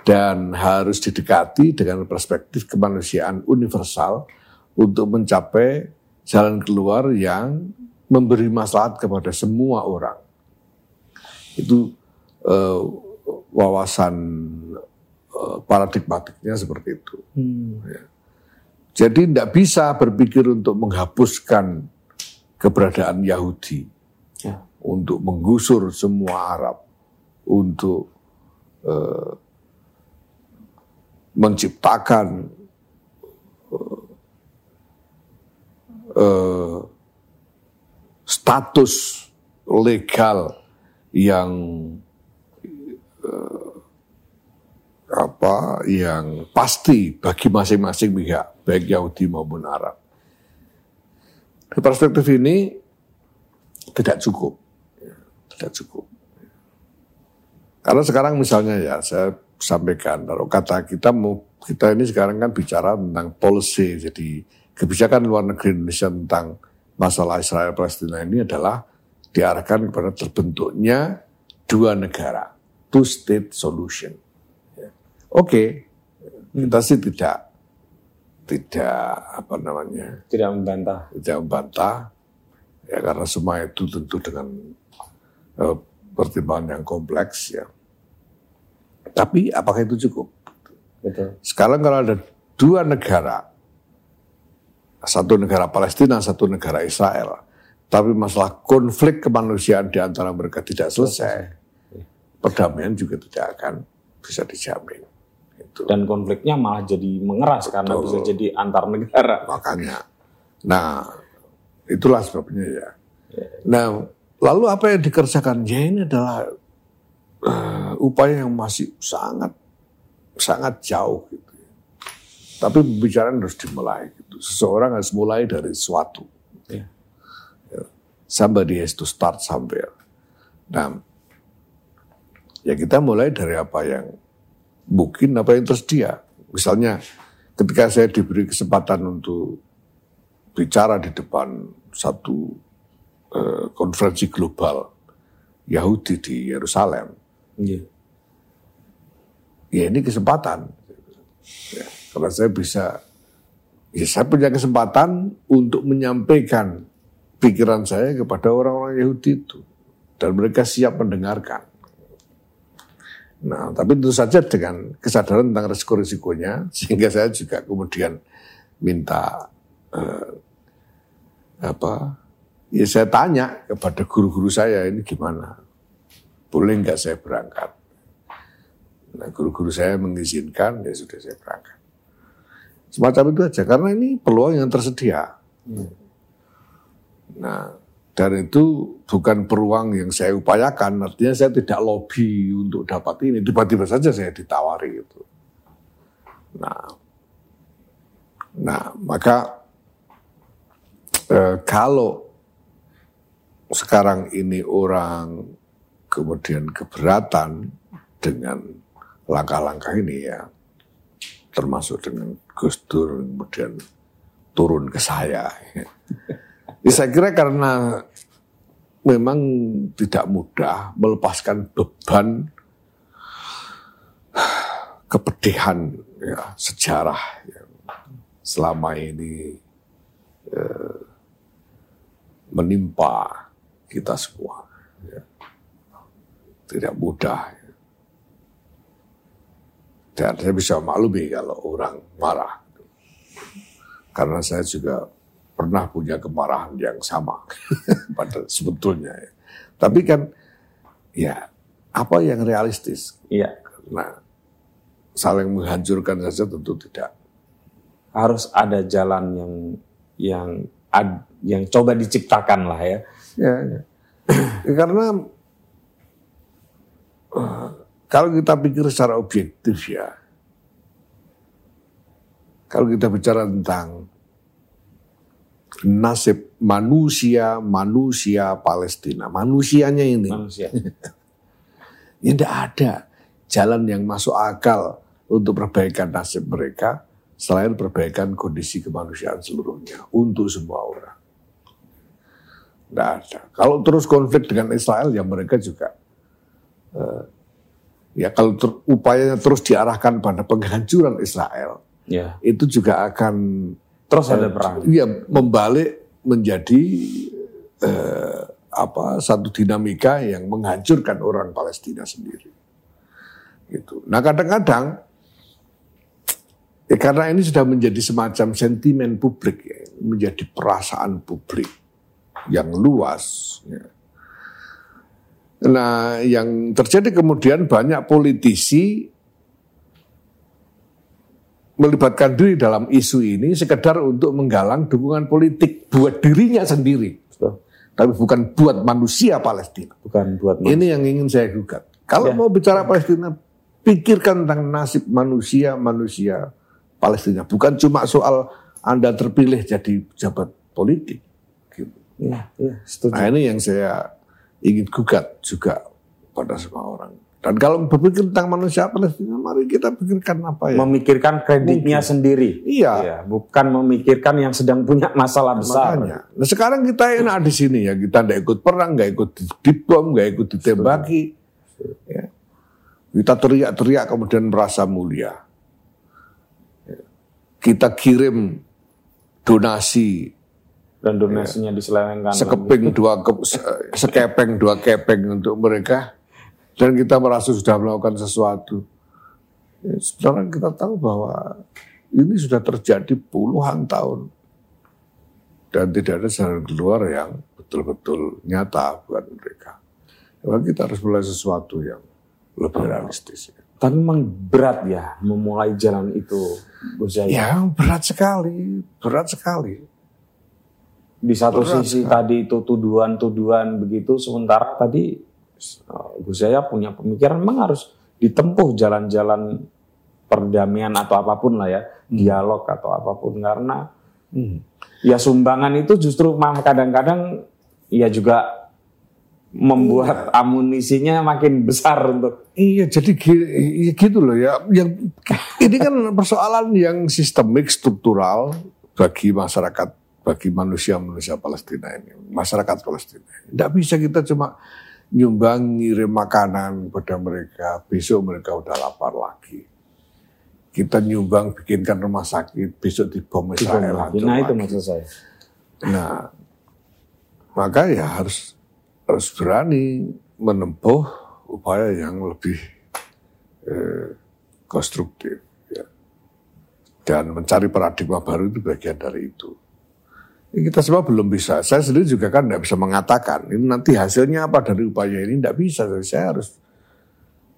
Dan harus didekati dengan perspektif kemanusiaan universal untuk mencapai jalan keluar yang memberi maslahat kepada semua orang. Itu uh, wawasan uh, paradigmatiknya seperti itu. Hmm. Ya. Jadi tidak bisa berpikir untuk menghapuskan keberadaan Yahudi, ya. untuk menggusur semua Arab, untuk uh, menciptakan eh, status legal yang eh, apa yang pasti bagi masing-masing pihak baik Yahudi maupun Arab. Di perspektif ini tidak cukup, tidak cukup. Karena sekarang misalnya ya saya sampaikan kalau kata kita mau kita ini sekarang kan bicara tentang policy jadi kebijakan luar negeri Indonesia tentang masalah Israel Palestina ini adalah diarahkan kepada terbentuknya dua negara, two state solution. Ya. Oke, okay. kita sih tidak tidak apa namanya tidak membantah tidak membantah ya karena semua itu tentu dengan uh, pertimbangan yang kompleks ya tapi apakah itu cukup Betul. sekarang kalau ada dua negara satu negara Palestina, satu negara Israel. Tapi masalah konflik kemanusiaan di antara mereka tidak selesai, perdamaian juga tidak akan bisa dijamin. Itu. Dan konfliknya malah jadi mengeras Betul. karena bisa jadi antar negara. Makanya. Nah, itulah sebabnya ya. ya. Nah, lalu apa yang dikerjakan? Ya ini adalah uh, upaya yang masih sangat sangat jauh gitu. Tapi pembicaraan harus dimulai. Gitu. Seseorang harus mulai dari sesuatu. Ya. ya. Somebody has to start somewhere. Nah, ya kita mulai dari apa yang mungkin, apa yang tersedia. Misalnya ketika saya diberi kesempatan untuk bicara di depan satu uh, konferensi global Yahudi di Yerusalem. Iya. Ya ini kesempatan. Ya, kalau saya bisa, ya saya punya kesempatan untuk menyampaikan pikiran saya kepada orang-orang Yahudi itu. Dan mereka siap mendengarkan. Nah, tapi tentu saja dengan kesadaran tentang risiko-risikonya, sehingga saya juga kemudian minta eh, apa? Ya saya tanya kepada guru-guru saya ini gimana, boleh nggak saya berangkat? Nah, guru-guru saya mengizinkan, ya sudah saya berangkat. Semacam itu aja, karena ini peluang yang tersedia. Nah, dan itu bukan peluang yang saya upayakan, artinya saya tidak lobby untuk dapat ini. Tiba-tiba saja saya ditawari itu. Nah, nah maka eh, kalau sekarang ini orang kemudian keberatan dengan langkah-langkah ini ya, termasuk dengan Gus Dur kemudian turun ke saya. Ya, saya kira karena memang tidak mudah melepaskan beban kepedihan ya, sejarah yang selama ini eh, menimpa kita semua. Ya. Tidak mudah. Ya. Dan saya bisa maklumi kalau orang marah. Karena saya juga pernah punya kemarahan yang sama pada sebetulnya. Ya. Tapi kan ya apa yang realistis? Iya. Nah, saling menghancurkan saja tentu tidak. Harus ada jalan yang yang ad, yang coba diciptakan lah ya. Ya, ya. karena uh, kalau kita pikir secara objektif ya, kalau kita bicara tentang nasib manusia, manusia Palestina. Manusianya ini. Manusia. ya tidak ada jalan yang masuk akal untuk perbaikan nasib mereka selain perbaikan kondisi kemanusiaan seluruhnya untuk semua orang. Tidak ada. Kalau terus konflik dengan Israel ya mereka juga uh, ya kalau ter, upayanya terus diarahkan pada penghancuran Israel, ya. itu juga akan Terus ada perang. Iya, membalik menjadi eh, apa satu dinamika yang menghancurkan orang Palestina sendiri. Gitu. Nah kadang-kadang ya karena ini sudah menjadi semacam sentimen publik, ya, menjadi perasaan publik yang luas. Ya. Nah yang terjadi kemudian banyak politisi melibatkan diri dalam isu ini sekedar untuk menggalang dukungan politik buat dirinya sendiri. Tapi bukan buat manusia Palestina. Bukan buat manusia. Ini yang ingin saya gugat. Kalau Ya. mau bicara Palestina, pikirkan tentang nasib manusia-manusia Palestina. Bukan cuma soal Anda terpilih jadi pejabat politik. Gitu. Iya, setuju. Nah ini yang saya ingin gugat juga pada semua orang. Dan kalau berpikir tentang manusia Palestina, mari kita pikirkan apa ya. Memikirkan kreditnya sendiri. Iya. Iya, bukan memikirkan yang sedang punya masalah besar. Makanya. Nah sekarang kita enak di sini ya, kita tidak ikut perang, nggak ikut dibom, nggak ikut ditembaki. Ya. Kita teriak-teriak kemudian merasa mulia. Ya. Kita kirim donasi Dan donasinya diselewengkan. sekeping dua ke, se- sekepeng dua kepeng untuk mereka dan kita merasa sudah melakukan sesuatu. Ya, sebenarnya kita tahu bahwa ini sudah terjadi puluhan tahun dan tidak ada jalan keluar yang betul-betul nyata buat mereka. Memang kita harus mulai sesuatu yang lebih realistis. Tapi memang berat ya memulai jalan itu, Gus. Ya berat sekali, berat sekali. Di satu Berat sisi tadi itu tuduhan-tuduhan begitu, sementara tadi Gus Yahya punya pemikiran memang harus ditempuh jalan-jalan perdamaian atau apa pun lah ya, dialog atau apa pun karena Hmm. ya sumbangan itu justru kadang-kadang ya juga membuat amunisinya makin besar untuk Iya, jadi iya gitu loh ya. Yang ini kan persoalan yang sistemik, struktural bagi masyarakat bagi manusia-manusia Palestina ini, masyarakat Palestina. Tidak bisa kita cuma nyumbang ngirim makanan pada mereka, besok mereka udah lapar lagi. Kita nyumbang bikinkan rumah sakit, besok dibom Israel. Nah itu maksud saya. Nah, maka ya harus harus berani menempuh upaya yang lebih eh, konstruktif. Ya. Dan mencari paradigma baru itu bagian dari itu. Kita semua belum bisa. Saya sendiri juga kan tidak bisa mengatakan ini nanti hasilnya apa dari upaya ini tidak bisa. Saya harus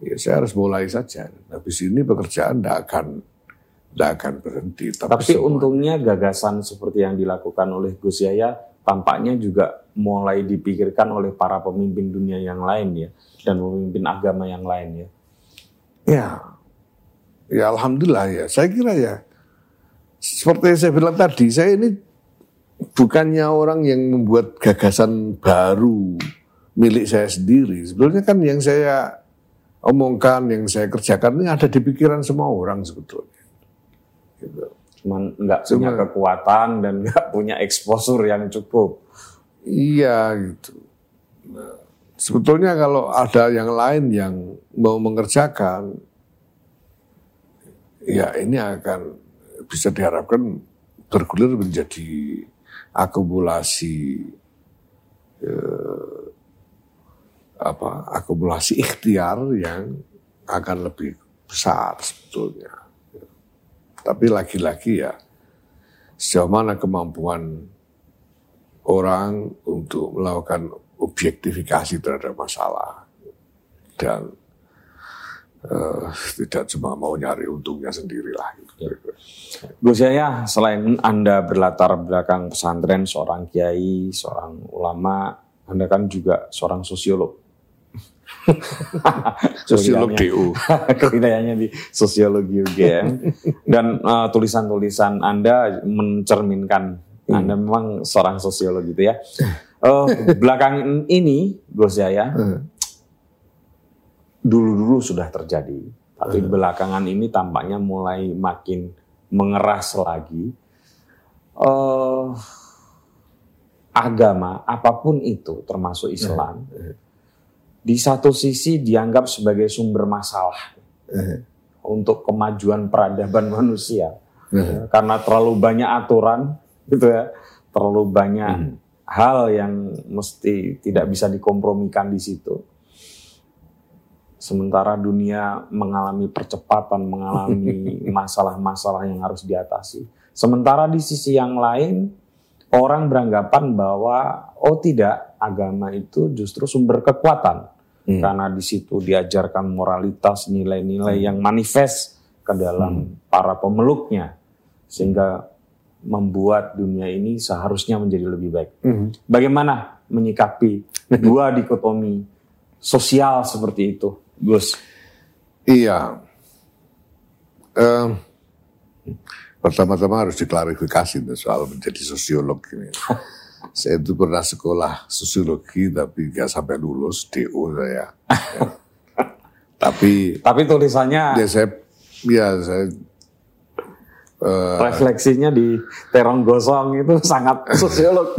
ya saya harus mulai saja. Habis ini pekerjaan tidak akan tidak akan berhenti. Tapi, Tapi semua, untungnya gagasan seperti yang dilakukan oleh Gus Yahya tampaknya juga mulai dipikirkan oleh para pemimpin dunia yang lain ya dan pemimpin agama yang lain ya. Ya, ya alhamdulillah ya. Saya kira ya seperti yang saya bilang tadi, saya ini bukannya orang yang membuat gagasan baru milik saya sendiri. Sebetulnya kan yang saya omongkan, yang saya kerjakan ini ada di pikiran semua orang sebetulnya. Gitu. Cuman nggak punya kekuatan dan nggak punya eksposur yang cukup. Iya gitu. Nah, sebetulnya kalau ada yang lain yang mau mengerjakan, ya ini akan bisa diharapkan bergulir menjadi akumulasi eh, apa akumulasi ikhtiar yang akan lebih besar sebetulnya. Tapi lagi-lagi ya sejauh mana kemampuan orang untuk melakukan objektifikasi terhadap masalah dan uh, tidak cuma mau nyari untungnya sendiri lah. Gitu. Ya. Gus Yahya, selain Anda berlatar belakang pesantren, seorang kiai, seorang ulama, Anda kan juga seorang sosiolog. sosiolog DU. Kewilayahannya di sosiologi UGM. Dan uh, tulisan-tulisan Anda mencerminkan hmm. Anda memang seorang sosiolog gitu ya. Uh, belakang ini, Gus Yahya, hmm. Dulu-dulu sudah terjadi. Tapi hmm. belakangan ini tampaknya mulai makin mengeras lagi uh, agama apa pun itu termasuk Islam uh, uh. di satu sisi dianggap sebagai sumber masalah uh. untuk kemajuan peradaban manusia uh. karena terlalu banyak aturan gitu ya terlalu banyak uh. hal yang mesti tidak bisa dikompromikan di situ sementara dunia mengalami percepatan, mengalami masalah-masalah yang harus diatasi. Sementara di sisi yang lain, orang beranggapan bahwa oh tidak, agama itu justru sumber kekuatan. Hmm. Karena di situ diajarkan moralitas, nilai-nilai hmm. yang manifest ke dalam hmm. para pemeluknya. Sehingga membuat dunia ini seharusnya menjadi lebih baik. Hmm. Bagaimana menyikapi dua dikotomi sosial seperti itu? Gus. Iya. Um, pertama-tama harus diklarifikasi soal menjadi sosiolog ini. saya itu pernah sekolah sosiologi tapi nggak sampai lulus DO saya. ya. Tapi tapi tulisannya ya saya ya saya uh, refleksinya di terong gosong itu sangat sosiolog.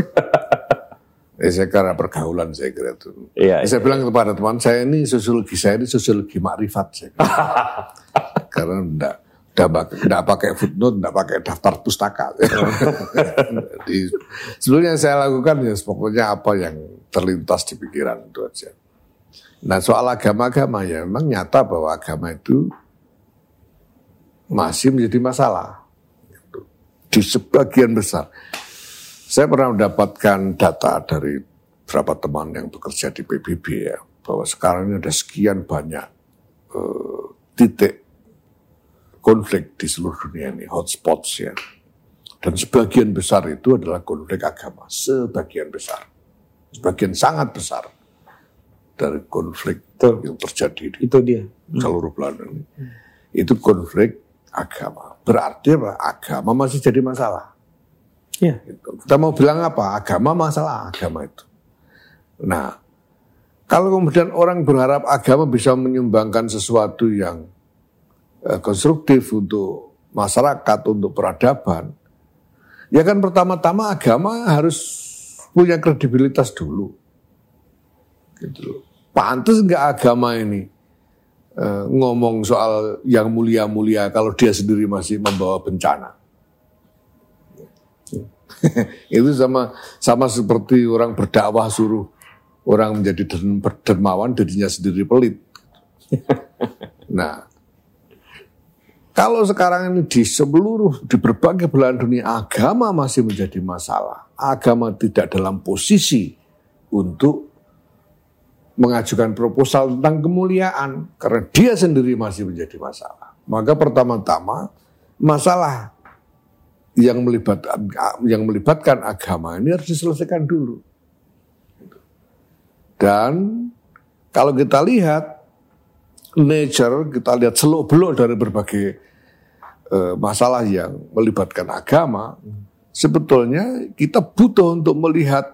Eh, saya karena pergaulan saya kira itu. Iya, saya iya. bilang kepada teman saya ini sosiologi saya ini sosiologi makrifat saya. karena enggak enggak, enggak pakai footnote, enggak pakai daftar pustaka. Jadi, sebelumnya saya lakukan ya pokoknya apa yang terlintas di pikiran itu aja. Nah soal agama-agama ya memang nyata bahwa agama itu masih menjadi masalah. Di sebagian besar. Saya pernah mendapatkan data dari beberapa teman yang bekerja di PBB ya, bahwa sekarang ini ada sekian banyak uh, titik konflik di seluruh dunia ini, hotspots ya. Dan sebagian besar itu adalah konflik agama, sebagian besar. Sebagian sangat besar dari konflik Betul. yang terjadi di itu dia. seluruh belahan ini. Itu konflik agama. Berarti? Agama masih jadi masalah. Ya. Kita mau bilang apa? Agama masalah agama itu. Nah, kalau kemudian orang berharap agama bisa menyumbangkan sesuatu yang eh, konstruktif untuk masyarakat, untuk peradaban, Ya kan pertama-tama agama harus punya kredibilitas dulu. Gitu Pantas nggak agama ini uh, ngomong soal yang mulia-mulia kalau dia sendiri masih membawa bencana. itu sama sama seperti orang berdakwah suruh orang menjadi dermawan dirinya sendiri pelit. nah, kalau sekarang ini di seluruh, di berbagai belahan dunia, agama masih menjadi masalah. Agama tidak dalam posisi untuk mengajukan proposal tentang kemuliaan. Karena dia sendiri masih menjadi masalah. Maka pertama-tama, masalah yang melibatkan, yang melibatkan agama ini harus diselesaikan dulu. Dan kalau kita lihat nature kita lihat seluk beluk dari berbagai uh, masalah yang melibatkan agama, sebetulnya kita butuh untuk melihat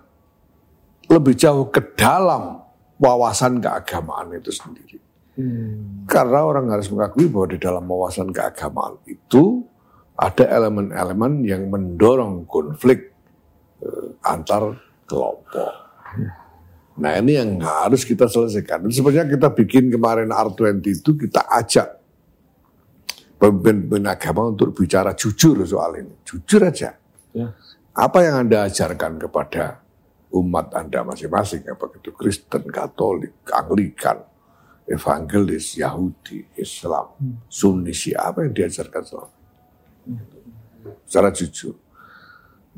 lebih jauh ke dalam wawasan keagamaan itu sendiri. Hmm. Karena orang harus mengakui bahwa di dalam wawasan keagamaan itu ada elemen-elemen yang mendorong konflik uh, antar kelompok. Nah ini yang harus kita selesaikan. Dan sebenarnya kita bikin kemarin R20 itu kita ajak pemimpin agama untuk bicara jujur soal ini. Jujur aja. Ya. Apa yang Anda ajarkan kepada umat Anda masing-masing, apa itu Kristen, Katolik, Anglikan, Evangelis, Yahudi, Islam. Sunni, apa yang diajarkan selama Secara jujur.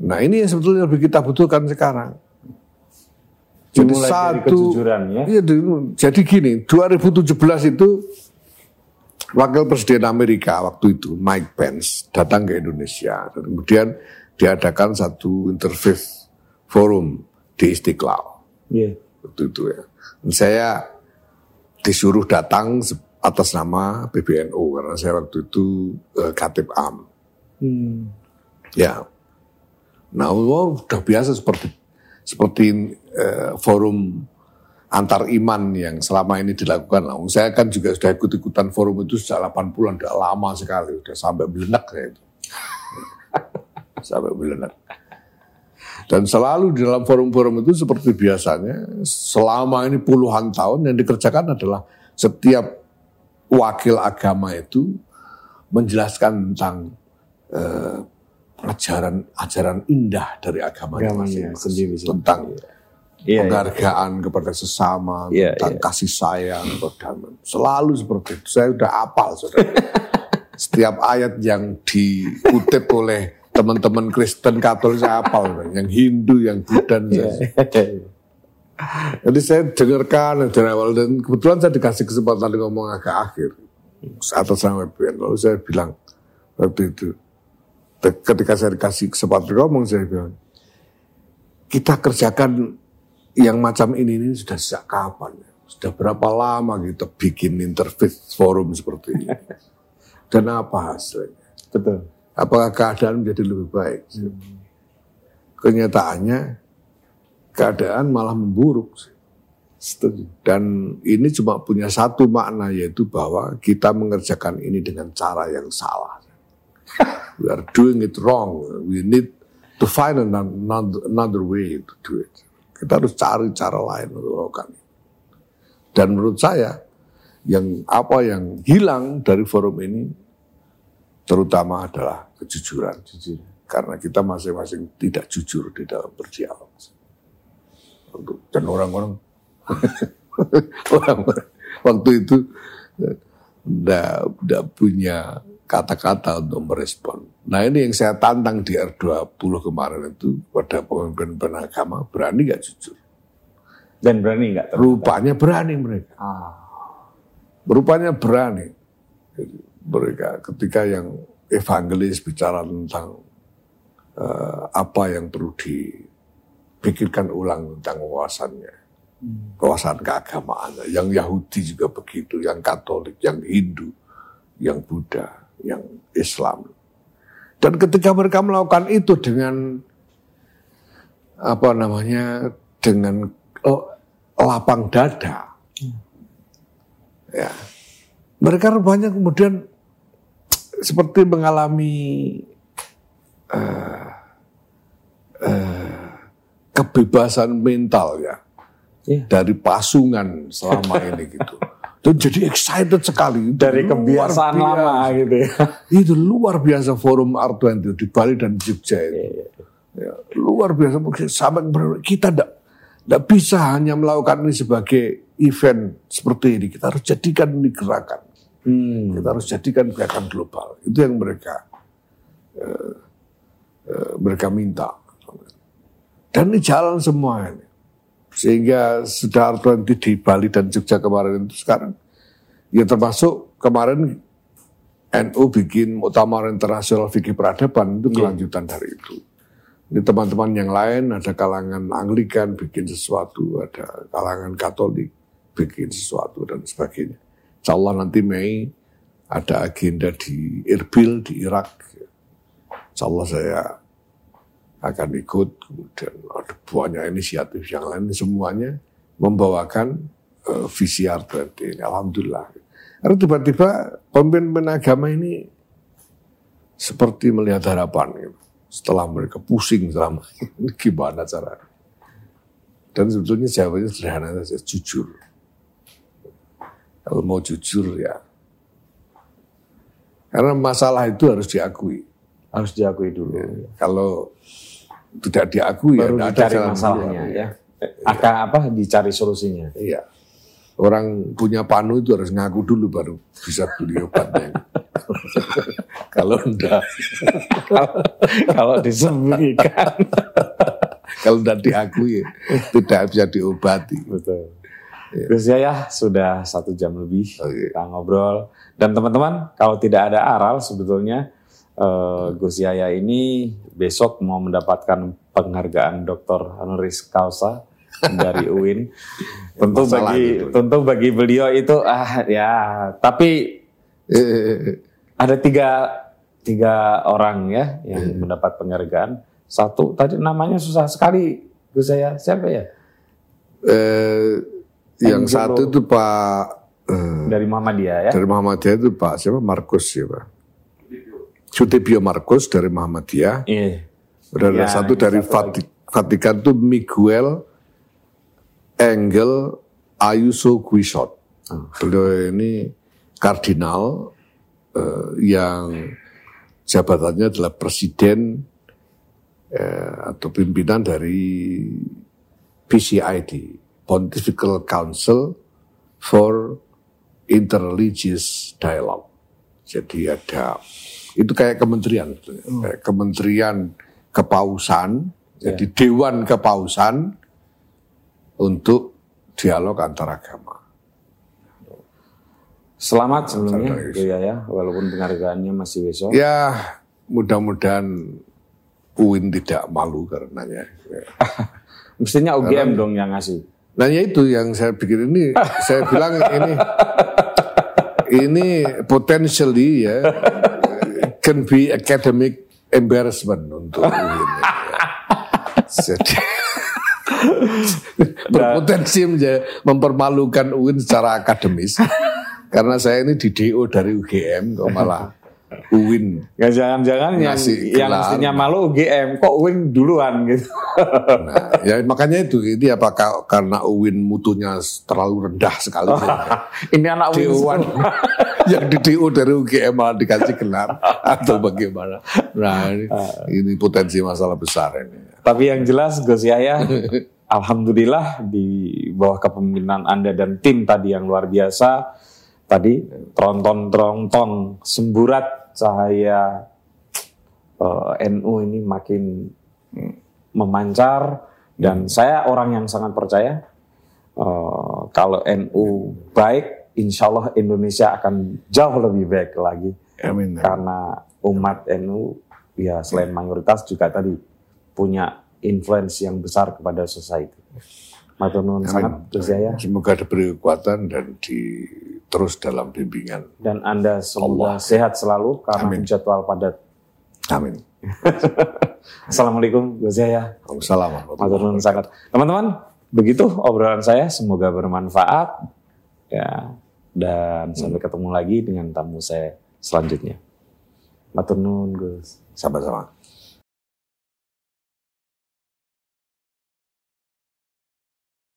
Nah ini yang sebetulnya lebih kita butuhkan sekarang. Jadi satu, ya. Iya, jadi gini, 2017 itu Wakil Presiden Amerika waktu itu Mike Pence datang ke Indonesia dan kemudian diadakan satu interfaith forum di Istiqlal. Yeah. Waktu itu ya. Dan saya disuruh datang atas nama PBNU karena saya waktu itu uh, Katib Am. Hmm. Ya. Nah, oh, udah biasa seperti seperti eh, forum antar iman yang selama ini dilakukan. Nah, saya kan juga sudah ikut-ikutan forum itu sejak 80-an, sudah lama sekali, sudah sampai belenak saya itu. sampai belenak. Dan selalu di dalam forum-forum itu seperti biasanya, selama ini puluhan tahun yang dikerjakan adalah setiap wakil agama itu menjelaskan tentang eh, ajaran ajaran indah dari agama masing-masing tentang iya, penghargaan iya. kepada sesama, iya, tentang iya. kasih sayang, perdamaian. Selalu seperti itu. Saya sudah apal, saudara. Setiap ayat yang dikutip oleh teman-teman Kristen Katolik saya apal, yang Hindu, yang Buddha. Iya, iya. Jadi saya dengarkan dari awal dan kebetulan saya dikasih kesempatan ngomong agak akhir atas nama BN. Lalu saya bilang waktu itu, ketika saya dikasih kesempatan ngomong saya bilang, kita kerjakan yang macam ini ini sudah sejak kapan? Sudah berapa lama kita bikin interfaith forum seperti ini? Dan apa hasilnya? Betul. Apakah keadaan menjadi lebih baik? Hmm. Kenyataannya keadaan malah memburuk. Setuju. Dan ini cuma punya satu makna yaitu bahwa kita mengerjakan ini dengan cara yang salah we are doing it wrong. We need to find another, another way to do it. Kita harus cari cara lain untuk melakukan itu. Dan menurut saya, yang apa yang hilang dari forum ini terutama adalah kejujuran. Jujur. Karena kita masing-masing tidak jujur di dalam berdialog. Dan orang-orang orang waktu itu tidak punya kata-kata untuk merespon. Nah ini yang saya tantang di R20 kemarin itu pada pemimpin agama berani gak jujur. Dan berani nggak? Rupanya berani mereka. Ah. Rupanya berani. mereka ketika yang evangelis bicara tentang uh, apa yang perlu dipikirkan ulang tentang wawasannya. Hmm. Wawasan keagamaan. Yang Yahudi juga begitu, yang Katolik, yang Hindu, yang Buddha yang Islam. Dan ketika mereka melakukan itu dengan apa namanya dengan oh, lapang dada, ya mereka rupanya kemudian seperti mengalami uh, kebebasan mental ya Iya. dari pasungan selama ini gitu. Dan jadi excited sekali. Itu Dari luar kebiasaan biasa. lama gitu ya. Itu luar biasa forum R20 di Bali dan Jogja itu. Iya, Ya, luar biasa. Mungkin Sampai kita tidak tidak bisa hanya melakukan ini sebagai event seperti ini. Kita harus jadikan ini gerakan. Hmm. Kita harus jadikan gerakan global. Itu yang mereka eh, eh, mereka minta. Dan ini jalan semua ini. Sehingga sudah R20 di Bali dan Jogja kemarin itu sekarang. Ya termasuk kemarin NU bikin muktamar internasional fikih peradaban itu kelanjutan dari itu. Ini teman-teman yang lain ada kalangan Anglikan bikin sesuatu, ada kalangan Katolik bikin sesuatu dan sebagainya. Insya Allah nanti Mei ada agenda di Irbil di Irak. Insya Allah saya akan ikut. Kemudian ada banyak inisiatif yang lain semuanya membawakan uh, visi R20 ini. Alhamdulillah. Karena tiba-tiba pemimpin agama ini seperti melihat harapan gitu. Setelah mereka pusing selama ini gimana cara. Dan sebetulnya jawabannya sederhana saja, jujur. Kalau mau jujur ya. Karena masalah itu harus diakui. Harus diakui dulu. Kalau tidak diakui Baru ya tidak ada dicari masalahnya keluar. ya. Akan apa dicari solusinya. Iya. Orang punya panu itu harus ngaku dulu baru bisa beli obatnya. Kalau enggak, Kalau disembunyikan. kalau enggak diakui tidak bisa diobati. Betul. Gus Yaya sudah satu jam lebih Oke. kita ngobrol. Dan teman-teman, kalau tidak ada aral sebetulnya eh, Gus Yaya ini besok mau mendapatkan penghargaan Dr. honoris causa dari UIN. tentu Masalah bagi gitu. tentu bagi beliau itu ah ya, tapi ada tiga tiga orang ya yang mendapat penghargaan. Satu tadi namanya susah sekali Gus Yaya. Siapa ya? eh, yang Angelo. satu itu Pak eh, Dari Muhammadiyah ya. dari Muhammadiyah itu Pak siapa Markus siapa? Sutibio Markus dari Muhammadiyah. Iya. Dan ada Ya, satu dari Vatikan itu Miguel Engel Ayuso Guisot. Beliau ini kardinal eh, yang jabatannya adalah presiden eh, atau pimpinan dari PCID, Pontifical Council for Interreligious Dialogue. Jadi ada itu kayak kementerian, kayak kementerian kepausan, jadi dewan kepausan untuk dialog antar agama. Selamat sebelumnya Gus Yaya, walaupun penghargaannya masih besok. Ya mudah-mudahan UIN tidak malu karenanya. Ya. Mestinya UGM dong yang ngasih. Nah ya itu yang saya pikir ini, saya bilang ini ini potentially ya can be academic embarrassment untuk UIN. ya. Jadi berpotensi menja- mempermalukan UIN secara akademis karena saya ini di DO dari UGM kok malah UIN Ya jangan-jangan yang, yang mestinya malu UGM kok win duluan gitu. Nah, ya makanya itu ini apakah karena UIN mutunya terlalu rendah sekali Ini anak win DO-an semua. yang di DO dari UGM malah dikasih gelar atau bagaimana? Nah ini, ini potensi masalah besar ini. Tapi yang jelas Gus Yahya, Alhamdulillah di bawah kepemimpinan Anda dan tim tadi yang luar biasa, tadi tronton-tronton semburat cahaya eh, NU ini makin memancar dan saya orang yang sangat percaya eh, kalau NU baik, insya Allah Indonesia akan jauh lebih baik lagi Amin. karena umat NU ya selain mayoritas juga tadi punya influence yang besar kepada society. Matur nuwun sangat Gus Yahya Semoga diberi kekuatan dan di terus dalam bimbingan. dan Anda semoga sehat selalu karena Amin. jadwal padat. Amin. Assalamualaikum Gus Yahya. Nuwun sangat. Teman-teman, begitu obrolan saya semoga bermanfaat ya dan sampai ketemu lagi dengan tamu saya selanjutnya. Matur nuwun Gus. Sama-sama.